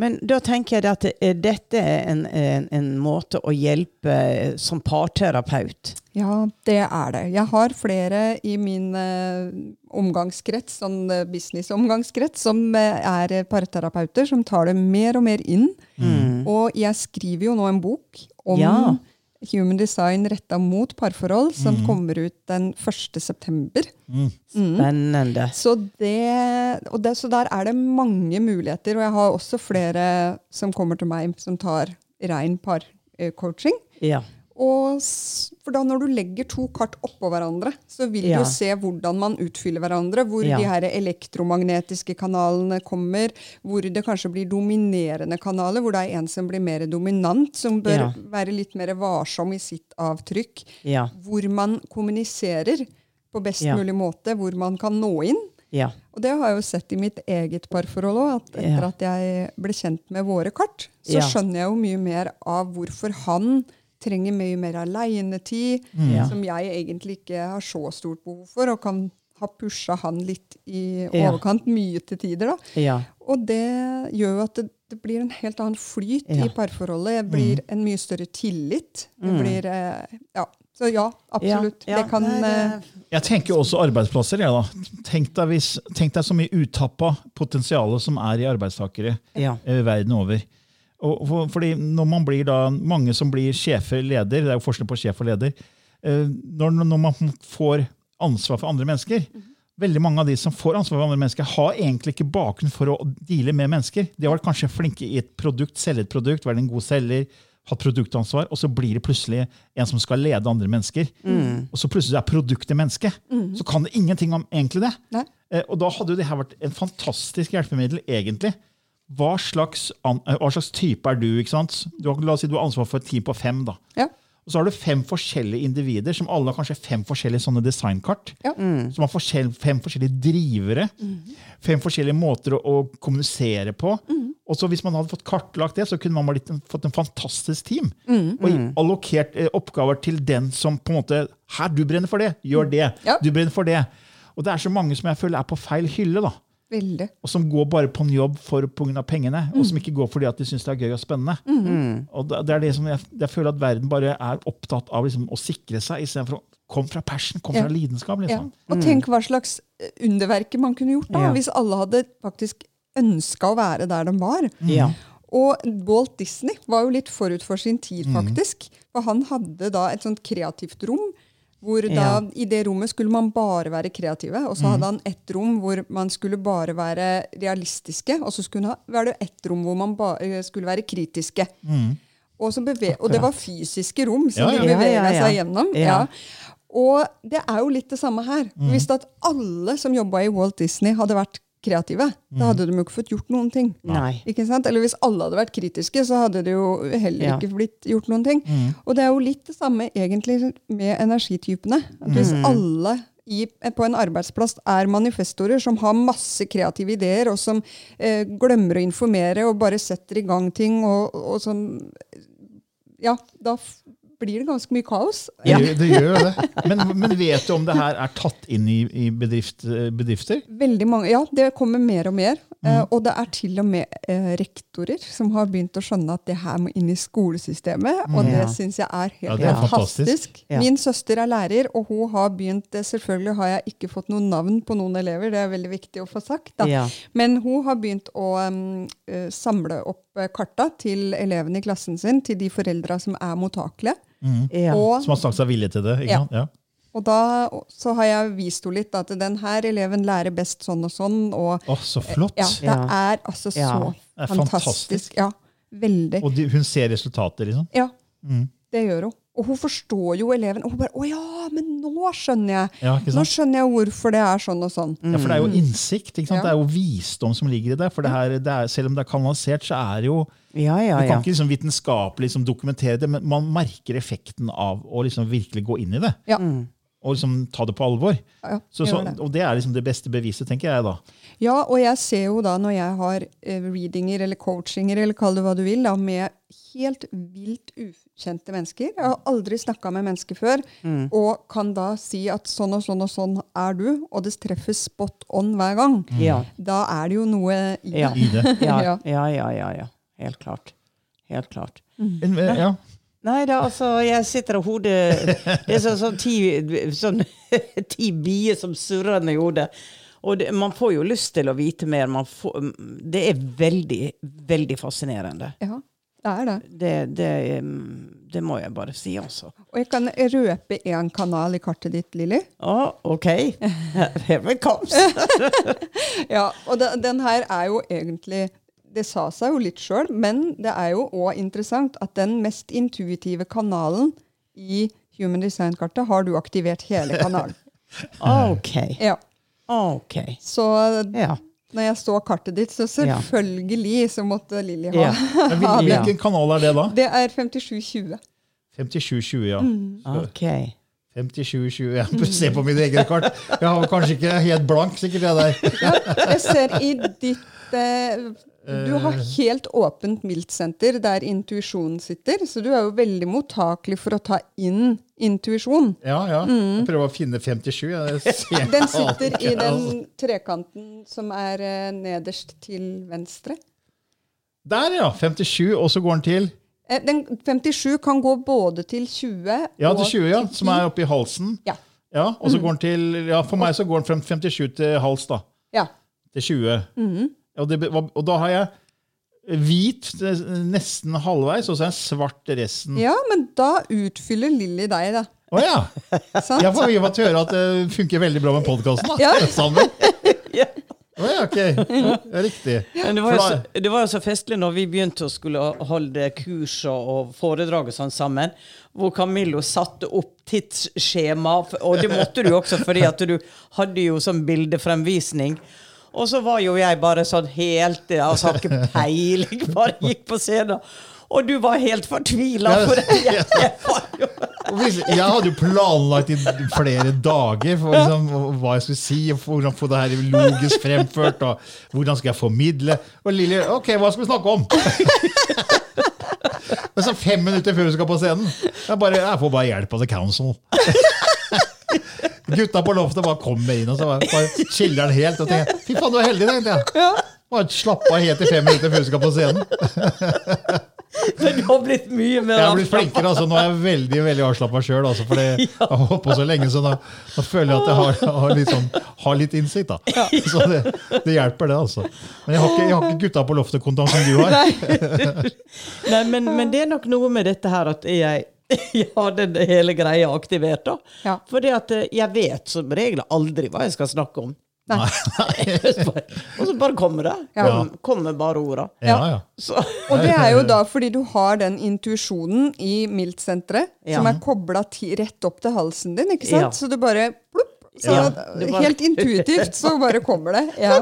Speaker 2: Men da tenker jeg at eh, dette er en, en, en måte å hjelpe eh, som parterapeut.
Speaker 3: Ja, det er det. Jeg har flere i min eh, omgangskrets, sånn business-omgangskrets, som er parterapeuter, som tar det mer og mer inn. Og jeg skriver jo nå en bok om
Speaker 2: Ja.
Speaker 3: Human design retta mot parforhold, som kommer ut den 1. september.
Speaker 2: Spennende.
Speaker 3: Så, det, og det, så der er det mange muligheter. Og jeg har også flere som kommer til meg som tar rein parcoaching.
Speaker 2: Ja.
Speaker 3: Og for da når du legger to kart oppå hverandre, så vil
Speaker 2: Ja.
Speaker 3: du se hvordan man utfyller hverandre. Hvor
Speaker 2: Ja.
Speaker 3: de her elektromagnetiske kanalene kommer. Hvor det kanskje blir dominerende kanaler, hvor det er en som blir mer dominant, som bør
Speaker 2: Ja.
Speaker 3: være litt mer varsom i sitt avtrykk. Hvor man kommuniserer på best mulig måte, hvor man kan nå inn.
Speaker 2: Ja.
Speaker 3: Og det har jeg jo sett i mitt eget parforhold òg, at etter
Speaker 2: Ja.
Speaker 3: at jeg ble kjent med våre kart, så
Speaker 2: Ja.
Speaker 3: skjønner jeg jo mye mer av hvorfor han trenger mye mer alenetid,
Speaker 2: mm.
Speaker 3: som jeg egentlig ikke har så stort behov for, og kan ha pusha han litt i
Speaker 2: Ja.
Speaker 3: overkant mye til tider. da.
Speaker 2: Ja.
Speaker 3: Og det gjør jo at det, det blir en helt annen flyt
Speaker 2: Ja.
Speaker 3: i parforholdet. Det blir en mye større tillit. Det blir eh, Ja. Så ja, absolutt.
Speaker 2: Ja.
Speaker 3: Det kan
Speaker 2: Nei,
Speaker 3: eh,
Speaker 1: Jeg tenker også arbeidsplasser. Ja, da. Tenk, deg hvis, tenk deg så mye utappa potensial som er i arbeidstakere
Speaker 2: Ja.
Speaker 1: eh, verden over. Og for, fordi når man blir da, Mange som blir sjefer, leder, det er jo forskjell på sjef og leder. eh, Når, når man får ansvar for andre mennesker Veldig mange av de som får ansvar for andre mennesker, har egentlig ikke bakgrunn for å deale med mennesker. De har vært kanskje flinke i et produkt, selge et produkt, være en god selger, hatt produktansvar, og så blir det plutselig en som skal lede andre mennesker. Og så plutselig er produktet menneske. Så kan det ingenting om egentlig det.
Speaker 3: Nei.
Speaker 1: Eh, Og da hadde jo det her vært en fantastisk hjelpemiddel, egentlig. Hva slags, an, eh, hva slags type er du? ikke sant? Du har, la oss si du har ansvar for et team på fem. da.
Speaker 3: Ja.
Speaker 1: Og så har du fem forskjellige individer som alle har kanskje fem forskjellige sånne designkart.
Speaker 3: Ja.
Speaker 1: Som har forskjell, fem forskjellige drivere. Fem forskjellige måter å, å kommunisere på. Og så Hvis man hadde fått kartlagt det, så kunne man blitt en, fått en fantastisk team. Og allokert eh, oppgaver til den som på en måte Her, du brenner for det! Gjør det!
Speaker 3: Ja.
Speaker 1: Du brenner for det! Og det er så mange som jeg føler er på feil hylle. da
Speaker 3: Veldig.
Speaker 1: og som går bare på en jobb for pga. pengene, og som ikke går fordi at de syns det er gøy og spennende. Og det det er det som jeg, jeg føler at verden bare er opptatt av liksom, å sikre seg, istedenfor å komme fra passion, komme
Speaker 3: Ja.
Speaker 1: fra lidenskap.
Speaker 3: Ja.
Speaker 1: liksom.
Speaker 3: Og tenk hva slags eh, underverker man kunne gjort da,
Speaker 2: Ja.
Speaker 3: hvis alle hadde faktisk ønska å være der de var.
Speaker 2: Ja.
Speaker 3: Og Walt Disney var jo litt forut for sin tid, faktisk. For han hadde da et sånt kreativt rom. Hvor da,
Speaker 2: Ja.
Speaker 3: I det rommet skulle man bare være kreative. Og så hadde han et rom hvor man skulle bare være realistiske. Og så skulle han, var det ett rom hvor man bare skulle være kritiske. Og, så beve og det var fysiske rom som
Speaker 1: Ja, ja.
Speaker 3: de
Speaker 2: Ja,
Speaker 3: bevega seg gjennom. Og det er jo litt det samme her. Hvis at alle som jobba i Walt Disney, hadde vært kreative, da hadde de jo ikke fått gjort noen ting.
Speaker 2: Nei.
Speaker 3: Ikke sant? Eller hvis alle hadde vært kritiske, så hadde det jo heller
Speaker 2: Ja.
Speaker 3: ikke blitt gjort noen ting. Og det er jo litt det samme egentlig med energitypene. At hvis alle i, på en arbeidsplass er manifestorer som har masse kreative ideer, og som eh, glemmer å informere og bare setter i gang ting, og, og sånn Ja, da blir det ganske mye kaos.
Speaker 1: Det, gjør- det gjør jo det. Men, men vet du om det her er tatt inn i, i bedrift, bedrifter?
Speaker 3: Veldig mange, ja, det kommer mer og mer. Eh, og det er til og med eh, rektorer som har begynt å skjønne at det her må inn i skolesystemet. Og det
Speaker 2: Ja.
Speaker 3: syns jeg er helt
Speaker 1: Ja, er
Speaker 3: fantastisk.
Speaker 1: fantastisk.
Speaker 2: Ja.
Speaker 3: Min søster er lærer, og hun har begynt eh, Selvfølgelig har jeg ikke fått noen navn på noen elever, det er veldig viktig å få sagt. Da.
Speaker 2: Ja.
Speaker 3: Men hun har begynt å um, samle opp karta til elevene i klassen sin, til de foreldra som er mottakelige.
Speaker 2: Ja.
Speaker 3: Og
Speaker 1: Som har sagt seg villig til det? ikke
Speaker 3: Ja.
Speaker 1: sant? Ja.
Speaker 3: Og da så har jeg vist henne litt at den her eleven lærer best sånn og sånn. Og
Speaker 1: oh, så flott!
Speaker 3: ja, det er altså så
Speaker 2: Ja.
Speaker 3: Fantastisk.
Speaker 1: fantastisk.
Speaker 3: Ja, veldig.
Speaker 1: Og de, hun ser resultater, liksom?
Speaker 3: Ja, det gjør hun. Og hun forstår jo eleven. Og hun bare 'Å ja, men nå skjønner jeg'.
Speaker 1: Ja, ikke
Speaker 3: Nå skjønner jeg hvorfor det er sånn og sånn.
Speaker 1: Ja, For det er jo innsikt. ikke sant?
Speaker 3: Ja.
Speaker 1: Det er jo visdom som ligger i det. For det her, det er, selv om det er kanalisert, så er det jo
Speaker 2: Ja, ja,
Speaker 1: Du kan
Speaker 2: ja.
Speaker 1: ikke liksom vitenskapelig liksom dokumentere det, men man merker effekten av å liksom virkelig gå inn i det.
Speaker 3: Ja,
Speaker 1: Og liksom ta det på alvor.
Speaker 3: ja,
Speaker 1: Så, så,
Speaker 3: det.
Speaker 1: og det er liksom det beste beviset, tenker jeg da.
Speaker 3: ja, og jeg ser jo da når jeg har eh, readinger eller coachinger, eller kall det hva du vil, da, med helt vilt ukjente mennesker. Jeg har aldri snakka med mennesker før, og kan da si at sånn og sånn og sånn er du, og det treffer spot on hver gang.
Speaker 2: Ja.
Speaker 3: Da er det jo noe i
Speaker 2: Ja.
Speaker 3: det.
Speaker 2: Ja,
Speaker 3: Ja.
Speaker 2: ja, ja, ja. Helt klart. Helt klart.
Speaker 1: Men, ja.
Speaker 2: Nei da, altså, jeg sitter og hodet Det er sånn, sånn ti, sånn, ti bier som surrer i hodet. Og det, man får jo lyst til å vite mer. Man får, det er veldig, veldig fascinerende.
Speaker 3: Ja, det er det.
Speaker 2: Det, det, det må jeg bare si, altså.
Speaker 3: Og jeg kan røpe én kanal i kartet ditt, Lilly.
Speaker 2: Å, OK. Here it kaps?
Speaker 3: Ja, og den, den her er jo egentlig det sa seg jo litt sjøl, men det er jo òg interessant at den mest intuitive kanalen i Human Design-kartet har du aktivert hele kanalen.
Speaker 2: OK.
Speaker 3: Ja.
Speaker 2: OK.
Speaker 3: Så
Speaker 2: Ja.
Speaker 3: når jeg så kartet ditt, så selvfølgelig så måtte Lilly ha
Speaker 2: Ja. Ja.
Speaker 1: Hvilken kanal er det da?
Speaker 3: Det er 5720.
Speaker 1: 5720, ja.
Speaker 2: OK.
Speaker 1: 5720, Jeg må se på mitt eget kart. Jeg har kanskje ikke helt blank, sikkert jeg der.
Speaker 3: Jeg ser i ditt eh, Du har helt åpent miltsenter der intuisjonen sitter, så du er jo veldig mottakelig for å ta inn intuisjon.
Speaker 1: Ja, ja. Jeg prøver å finne 57. Jeg ser
Speaker 3: Den sitter i den trekanten som er eh, nederst til venstre.
Speaker 1: Der, ja. 57, og så går den til
Speaker 3: Eh, Den 57 kan gå både til 20
Speaker 1: Ja, til 20, ja. Som er oppi halsen.
Speaker 3: Ja.
Speaker 1: Ja, og så går den til Ja, for meg så går den fra 57 til hals, da.
Speaker 3: ja.
Speaker 1: Til 20. og, det, og da har jeg hvit eh, nesten halvveis, og så er jeg svart resten.
Speaker 3: ja, men da utfyller Lilly deg, da.
Speaker 1: Å ja!
Speaker 3: Sant?
Speaker 1: Jeg får vi fått høre at det funker veldig bra med podkasten.
Speaker 3: Ja.
Speaker 1: Sammen.
Speaker 2: Ja.
Speaker 1: Å ja, ok. Ja, riktig.
Speaker 2: Men det var, jo så, det var jo så festlig når vi begynte å skulle holde kurs og, og foredrag og sånn sammen, hvor Camillo satte opp tidsskjema, og det måtte du jo også fordi at du hadde jo sånn bildefremvisning. Og så var jo jeg bare sånn helt Altså har ikke peiling, bare gikk på scenen. Og du var helt fortvila, for jeg, jeg var jo
Speaker 1: Jeg hadde jo planlagt i flere dager for liksom, hva jeg skulle si, og hvordan få det her logisk fremført, og hvordan skal jeg formidle. Og Lilly, ok, hva skal vi snakke om? Men så fem minutter før du skal på scenen, jeg, bare, jeg får bare hjelp av The Council. Gutta på loftet bare kommer inn og så bare, bare chiller helt. Og tenker, fy faen, du er heldig, tenkte jeg. Bare slappa helt i fem minutter før du skal på scenen.
Speaker 2: Men du har blitt mye mer
Speaker 1: Jeg har blitt flinkere. altså Nå er jeg veldig veldig avslappa sjøl. Altså, fordi jeg har holdt på så lenge, så nå, nå føler jeg at jeg har, har, litt, sånn, har litt innsikt. da. Så det, det hjelper, det. altså. Men jeg har ikke, jeg har ikke gutta på loftet-kontant som du har.
Speaker 2: Nei, men, men det er nok noe med dette her at jeg, har den hele greia aktivert. da.
Speaker 3: Ja.
Speaker 2: Fordi at eh, jeg vet som regel aldri hva jeg skal snakke om.
Speaker 3: Nei.
Speaker 2: og så bare kommer det.
Speaker 3: Ja.
Speaker 2: Kommer bare orda.
Speaker 1: Ja, ja.
Speaker 2: Så,
Speaker 3: Og det er jo da fordi du har den intuisjonen i miltsenteret
Speaker 2: Ja.
Speaker 3: som er kobla rett opp til halsen din, ikke sant?
Speaker 2: Ja.
Speaker 3: Så du bare plopp, så
Speaker 2: Ja,
Speaker 3: Helt intuitivt så bare kommer det. Ja.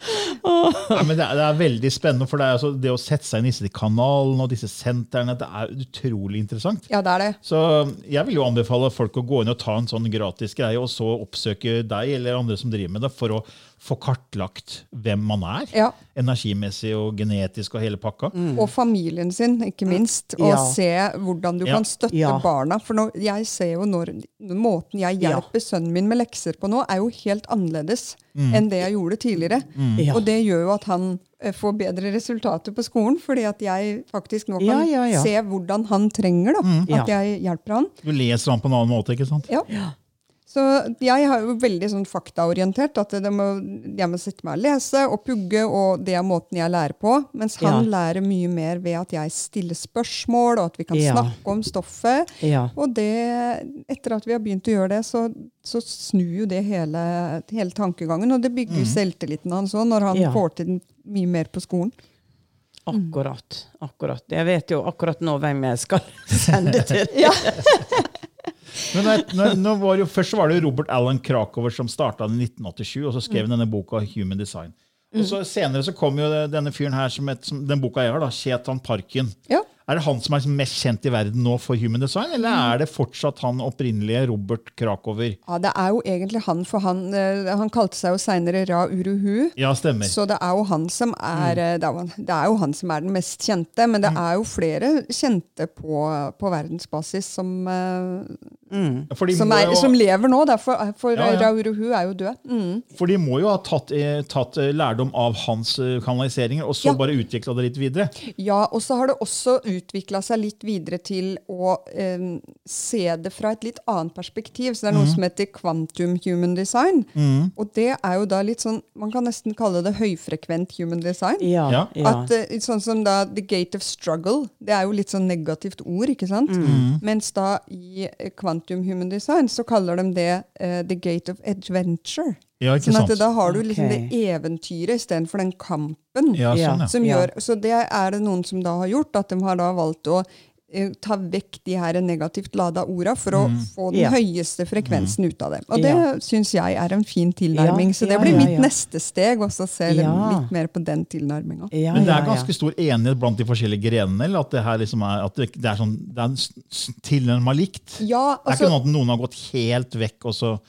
Speaker 1: Nei, men det, er, det er veldig spennende, for det, er altså, det å sette seg inn i disse kanalene og disse sentrene, det er utrolig interessant.
Speaker 3: ja, det er det.
Speaker 1: Så jeg vil jo anbefale folk å gå inn og ta en sånn gratis greie, og så oppsøke deg eller andre som driver med det, for å få kartlagt hvem man er.
Speaker 3: Ja.
Speaker 1: Energimessig og genetisk og hele pakka.
Speaker 3: Og familien sin, ikke minst. Og
Speaker 2: Ja.
Speaker 3: se hvordan du
Speaker 1: Ja.
Speaker 3: kan støtte
Speaker 2: Ja.
Speaker 3: barna. For nå, jeg ser jo når, måten jeg
Speaker 2: Ja.
Speaker 3: hjelper sønnen min med lekser på nå, er jo helt annerledes enn det jeg gjorde tidligere.
Speaker 2: Ja.
Speaker 3: Og det gjør jo at han eh, får bedre resultater på skolen, fordi at jeg faktisk nå kan
Speaker 2: Ja, ja, ja.
Speaker 3: se hvordan han trenger da,
Speaker 2: Ja.
Speaker 3: at jeg hjelper han.
Speaker 1: Du leser han på en annen måte, ikke sant?
Speaker 3: Ja. Så jeg har jo veldig sånn faktaorientert. At det må, jeg må sitte meg og lese og pugge, og det er måten jeg lærer på. Mens han
Speaker 2: Ja.
Speaker 3: lærer mye mer ved at jeg stiller spørsmål, og at vi kan
Speaker 2: Ja.
Speaker 3: snakke om stoffet.
Speaker 2: ja.
Speaker 3: Og det, etter at vi har begynt å gjøre det, så, så snur jo det hele, hele tankegangen. Og det bygger jo selvtilliten hans òg, når han
Speaker 2: Ja.
Speaker 3: får til mye mer på skolen.
Speaker 2: Akkurat. akkurat. Jeg vet jo akkurat nå hvem jeg skal sende til.
Speaker 1: Men når, når, når var jo, først så var det Robert Allen Krakover som starta i 1987, og så skrev han denne boka Human Design. Og så Senere så kom jo denne fyren her, som, et, som den boka jeg har, da, Chetan Parkin.
Speaker 3: Ja.
Speaker 1: Er det han som er mest kjent i verden nå for Human Design, eller er det fortsatt han opprinnelige Robert Krakover?
Speaker 3: ja, det er jo egentlig han, for han, eh, han kalte seg jo seinere Ra Uruhu.
Speaker 1: Ja, stemmer.
Speaker 3: Så det er jo han som er mm. det er, jo- det er jo han som er den mest kjente, men det er jo flere kjente på, på verdensbasis som, mm.
Speaker 1: For
Speaker 3: som, er,
Speaker 1: jo,
Speaker 3: som lever nå. Da, for
Speaker 1: Ja, ja.
Speaker 3: Rauruhu er jo død. Mm.
Speaker 1: for de må jo ha tatt, eh, tatt eh, lærdom av hans eh, kanaliseringer, og så
Speaker 3: Ja.
Speaker 1: bare utvikla det litt videre.
Speaker 3: Ja, og så har det også utvikla seg litt videre til å eh, se det fra et litt annet perspektiv. Så det er noe som heter quantum human design. Og det er jo da litt sånn Man kan nesten kalle det høyfrekvent human design.
Speaker 2: Ja,
Speaker 1: Ja.
Speaker 3: At, eh, sånn som da The Gate of Struggle, det er jo litt sånn negativt ord, ikke sant? Mens da i eh, Quantum Human Design så kaller de det eh, The Gate of Adventure.
Speaker 1: Ja, ikke
Speaker 3: Sånn at
Speaker 1: sant?
Speaker 3: da har du liksom
Speaker 2: okay.
Speaker 3: det eventyret istedenfor den kampen.
Speaker 1: Ja, sånn, ja.
Speaker 3: Som gjør, så det er det noen som da har gjort, at de har da valgt å eh, ta vekk de her negativt lada orda for å få den høyeste frekvensen ut av det. Og det
Speaker 2: Ja.
Speaker 3: syns jeg er en fin tilnærming. Så det
Speaker 2: ja,
Speaker 3: blir
Speaker 2: ja,
Speaker 3: mitt neste steg, også å se litt-
Speaker 2: Ja.
Speaker 3: litt mer på den tilnærminga.
Speaker 2: Ja,
Speaker 1: Men det er
Speaker 2: ja, ja.
Speaker 1: ganske stor enighet blant de forskjellige grenene? eller at det her liksom er, at det, det er, sånn, det er tilnærmet likt?
Speaker 3: Ja,
Speaker 1: det er
Speaker 3: altså,
Speaker 1: ikke noe at noen har gått helt vekk, og så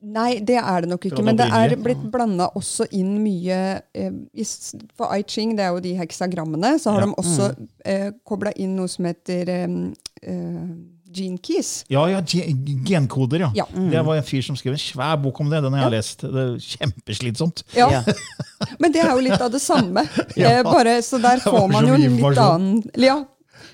Speaker 3: Nei, det er det nok ikke. Men det er blitt blanda også inn mye eh, For I Ching, det er jo de heksagrammene, så har
Speaker 1: Ja.
Speaker 3: de også eh, kobla inn noe som heter eh, gene keys.
Speaker 1: Ja, ja, genkoder, ja.
Speaker 3: Ja.
Speaker 1: Det var en fyr som skrev en svær bok om det. Den har jeg lest. Det er kjempeslitsomt.
Speaker 3: Ja,
Speaker 2: Ja.
Speaker 3: Men det er jo litt av det samme.
Speaker 1: Ja.
Speaker 3: eh, bare, så der får man jo en litt annen Ja,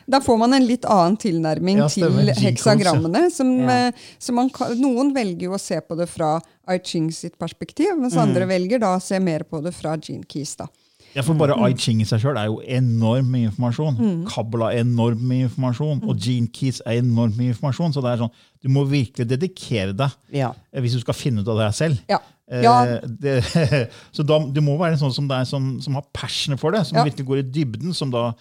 Speaker 3: da får man en litt annen tilnærming
Speaker 1: Ja,
Speaker 3: til
Speaker 1: ja.
Speaker 3: heksagrammene. Som,
Speaker 2: Ja.
Speaker 3: eh, som man noen velger jo å se på det fra I Ching sitt perspektiv, mens
Speaker 1: Mm.
Speaker 3: andre velger da å se mer på det fra gene keys. da.
Speaker 1: Ja, for Bare
Speaker 3: Mm.
Speaker 1: I Ching i seg sjøl er jo enormt mye informasjon. Kabbalah er enormt mye informasjon.
Speaker 3: Mm.
Speaker 1: Og Gene Keys er enormt mye informasjon. Så det er sånn, du må virkelig dedikere deg
Speaker 2: Ja.
Speaker 1: eh, hvis du skal finne ut av det selv.
Speaker 3: Ja.
Speaker 1: Eh, det, så da, du må være en sånn som, som, som har passion for det, som
Speaker 3: Ja.
Speaker 1: virkelig går i dybden. Som, da,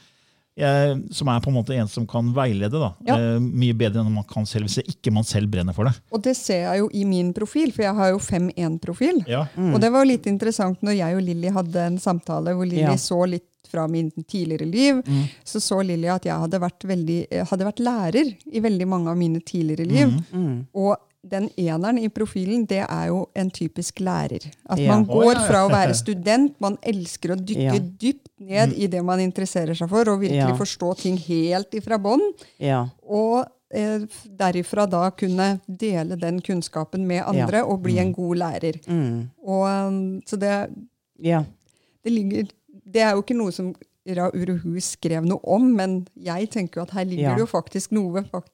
Speaker 1: som er på en måte en som kan veilede. Da.
Speaker 3: Ja.
Speaker 1: Eh, mye bedre enn man kan selv, hvis ikke man selv brenner for det.
Speaker 3: Og det ser jeg jo i min profil, for jeg har jo 5-1-profil.
Speaker 1: Ja.
Speaker 3: Og det var jo litt interessant når jeg og Lilly hadde en samtale hvor Lilly
Speaker 2: Ja.
Speaker 3: så litt fra min tidligere liv, så så Lilly at jeg hadde vært, veldig, hadde vært lærer i veldig mange av mine tidligere liv. Og den eneren i profilen, det er jo en typisk lærer. At
Speaker 2: Ja.
Speaker 3: man går fra å være student, man elsker å dykke
Speaker 2: Ja.
Speaker 3: dypt ned i det man interesserer seg for, og virkelig
Speaker 2: Ja.
Speaker 3: forstå ting helt ifra bånn.
Speaker 2: Ja.
Speaker 3: Og eh, derifra da kunne dele den kunnskapen med andre og bli en god lærer.
Speaker 2: Mm.
Speaker 3: Og, um, så det,
Speaker 2: Ja.
Speaker 3: det ligger Det er jo ikke noe som Ra Uruhu skrev noe om, men jeg tenker jo at her ligger
Speaker 2: Ja.
Speaker 3: det jo faktisk noe fak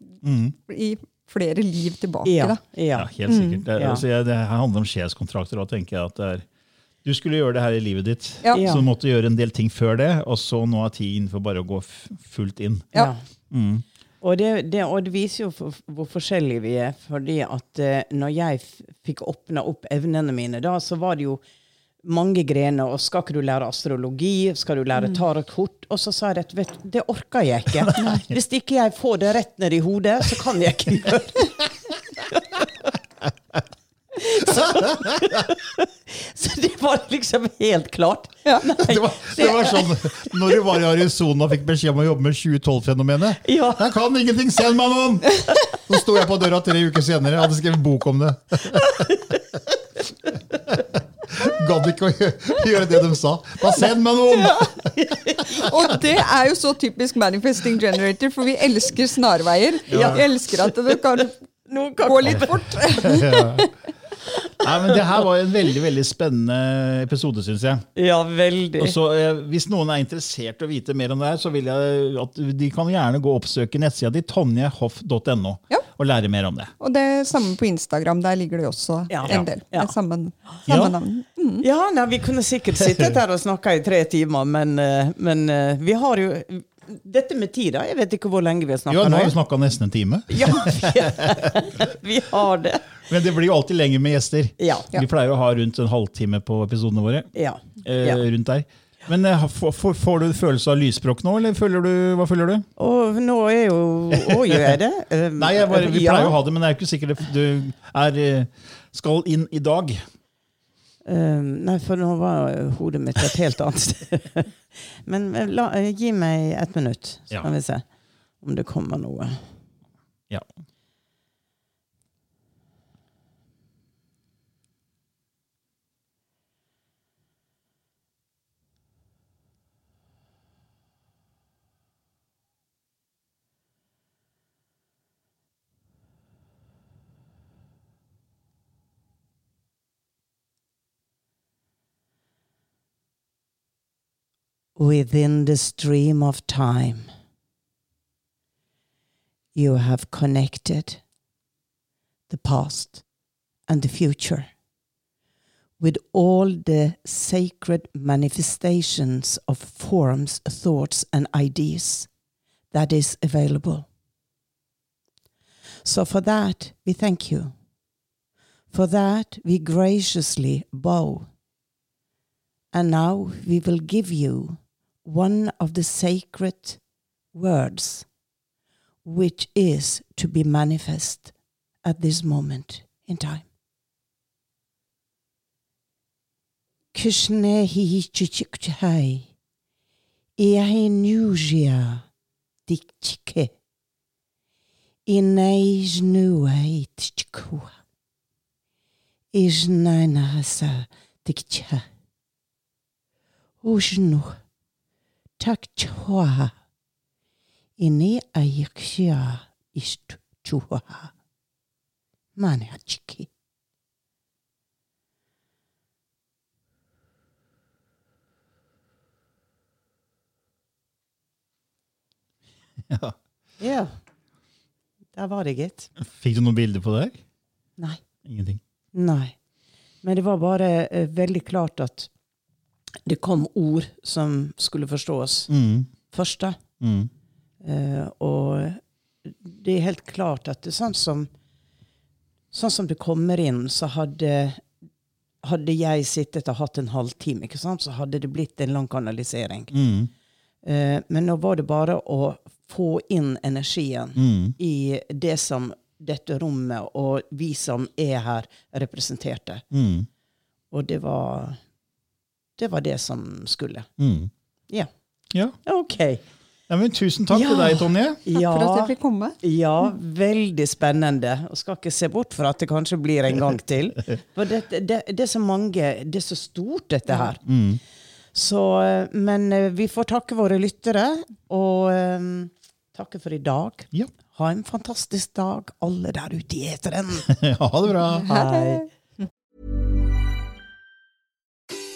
Speaker 3: i flere liv tilbake.
Speaker 2: Ja.
Speaker 3: Da.
Speaker 1: Ja,
Speaker 2: Ja.
Speaker 1: helt sikkert. Det, altså, jeg, det her handler om da tenker jeg at det er, du skulle gjøre det her i livet ditt,
Speaker 3: Ja.
Speaker 1: Så du måtte gjøre en del ting før det, og så nå er tiden for bare å gå fullt inn.
Speaker 3: Ja.
Speaker 1: Mm.
Speaker 2: Og det, det, og det viser jo for, hvor forskjellige vi er. fordi at uh, når jeg f fikk åpna opp evnene mine, da, så var det jo mange grener. Og skal ikke du lære astrologi? Skal du lære tarotkort? Og så sa jeg at vet, du, det orker jeg ikke. Hvis ikke jeg får det rett ned i hodet, så kan jeg ikke gjøre det. Så, så det var liksom helt klart. Nei,
Speaker 1: Det, var, det var sånn når du var i Arizona og fikk beskjed om å jobbe med 2012-fenomenet.
Speaker 2: Ja.
Speaker 1: Jeg kan ingenting, send meg noen! Så sto jeg på døra tre uker senere og hadde skrevet bok om det. Gadd ikke å gjøre det de sa. Bare send meg noen!
Speaker 3: Og det er jo så typisk Manifesting Generator, for vi elsker snarveier. Vi elsker at det kan
Speaker 2: Noen kan
Speaker 3: gå litt fort.
Speaker 1: Nei, men Det her var en veldig veldig spennende episode, syns jeg.
Speaker 2: Ja, veldig.
Speaker 1: Og så, eh, hvis noen er interessert i å vite mer om det her, så vil jeg at de kan gjerne gå og oppsøke nettsida di tonjehoff.no
Speaker 3: Ja.
Speaker 1: Og lære mer om det.
Speaker 3: Og det samme på Instagram. Der ligger det også
Speaker 2: Ja.
Speaker 3: en del.
Speaker 2: Ja.
Speaker 3: Med samme,
Speaker 1: Ja.
Speaker 3: samme navn.
Speaker 2: Ja, nei, vi kunne sikkert sittet her og snakka i tre timer, men, eh, men eh, vi har jo Dette med tid, da. Jeg vet ikke hvor lenge vi har snakka
Speaker 1: Ja, nå har vi snakka nesten en time.
Speaker 2: Ja, vi, har det.
Speaker 1: Men det blir jo alltid lenger med gjester.
Speaker 2: Ja.
Speaker 1: Vi pleier å ha rundt en halvtime på episodene våre.
Speaker 2: Ja.
Speaker 1: Eh,
Speaker 2: ja.
Speaker 1: rundt der. Men eh, får, du følelse av lysspråk nå, eller føler du, hva føler du?
Speaker 2: Og nå er jo Å, gjør jeg det? Eh,
Speaker 1: Nei, jeg bare, Vi
Speaker 2: ja.
Speaker 1: pleier å ha det, men jeg er ikke sikker du er, eh, skal inn i dag.
Speaker 2: Um, nei, for nå var hodet mitt et helt annet sted. Men eh, la, eh, gi meg ett minutt, så
Speaker 1: Ja.
Speaker 2: kan vi se om det kommer noe.
Speaker 1: Ja.
Speaker 2: Within the stream of time, you have connected the past and the future with all the sacred manifestations of forms, thoughts, and ideas that is available. So, for that, we thank you For that we graciously bow. And now we will give you one of the sacred words which is to be manifest at this moment in time. Krishna hi chichikchai, iahi nuja dikchike, inais nuai tichkua, isnaina sa dikcha, ujnu takchwa, ini ayikshia istuchua, mane achiki.
Speaker 1: Ja.
Speaker 2: Ja, der var det, gitt.
Speaker 1: Fikk du noen bilder på det?
Speaker 2: Nei.
Speaker 1: Ingenting.
Speaker 2: Nei. Men det var bare uh, veldig klart at det kom ord som skulle forstås
Speaker 1: Mm.
Speaker 2: først. da.
Speaker 1: Mm.
Speaker 2: Uh, og det er helt klart at det er sånn som Sånn som det kommer inn, så hadde hadde jeg sittet og hatt en halvtime, ikke sant, så hadde det blitt en lang kanalisering.
Speaker 1: Mm.
Speaker 2: Uh, men nå var det bare å få inn energien
Speaker 1: Mm.
Speaker 2: i det som dette rommet og vi som er her, representerte.
Speaker 1: Mm.
Speaker 2: Og det var Det var det som skulle.
Speaker 1: Mm.
Speaker 2: Ja.
Speaker 1: Ja.
Speaker 2: OK.
Speaker 1: ja, men Tusen takk
Speaker 2: Ja.
Speaker 1: til deg, Tonje.
Speaker 2: Ja,
Speaker 3: For at jeg fikk komme.
Speaker 2: ja, veldig spennende. Og skal ikke se bort fra at det kanskje blir en gang til. For det, det, det er så mange Det er så stort, dette her.
Speaker 1: Mm.
Speaker 2: Så, eh, men eh, vi får takke våre lyttere, og um, takke for i dag.
Speaker 1: Ja.
Speaker 2: Ha en fantastisk dag, alle der ute i eteren.
Speaker 1: ha det bra.
Speaker 2: Hei.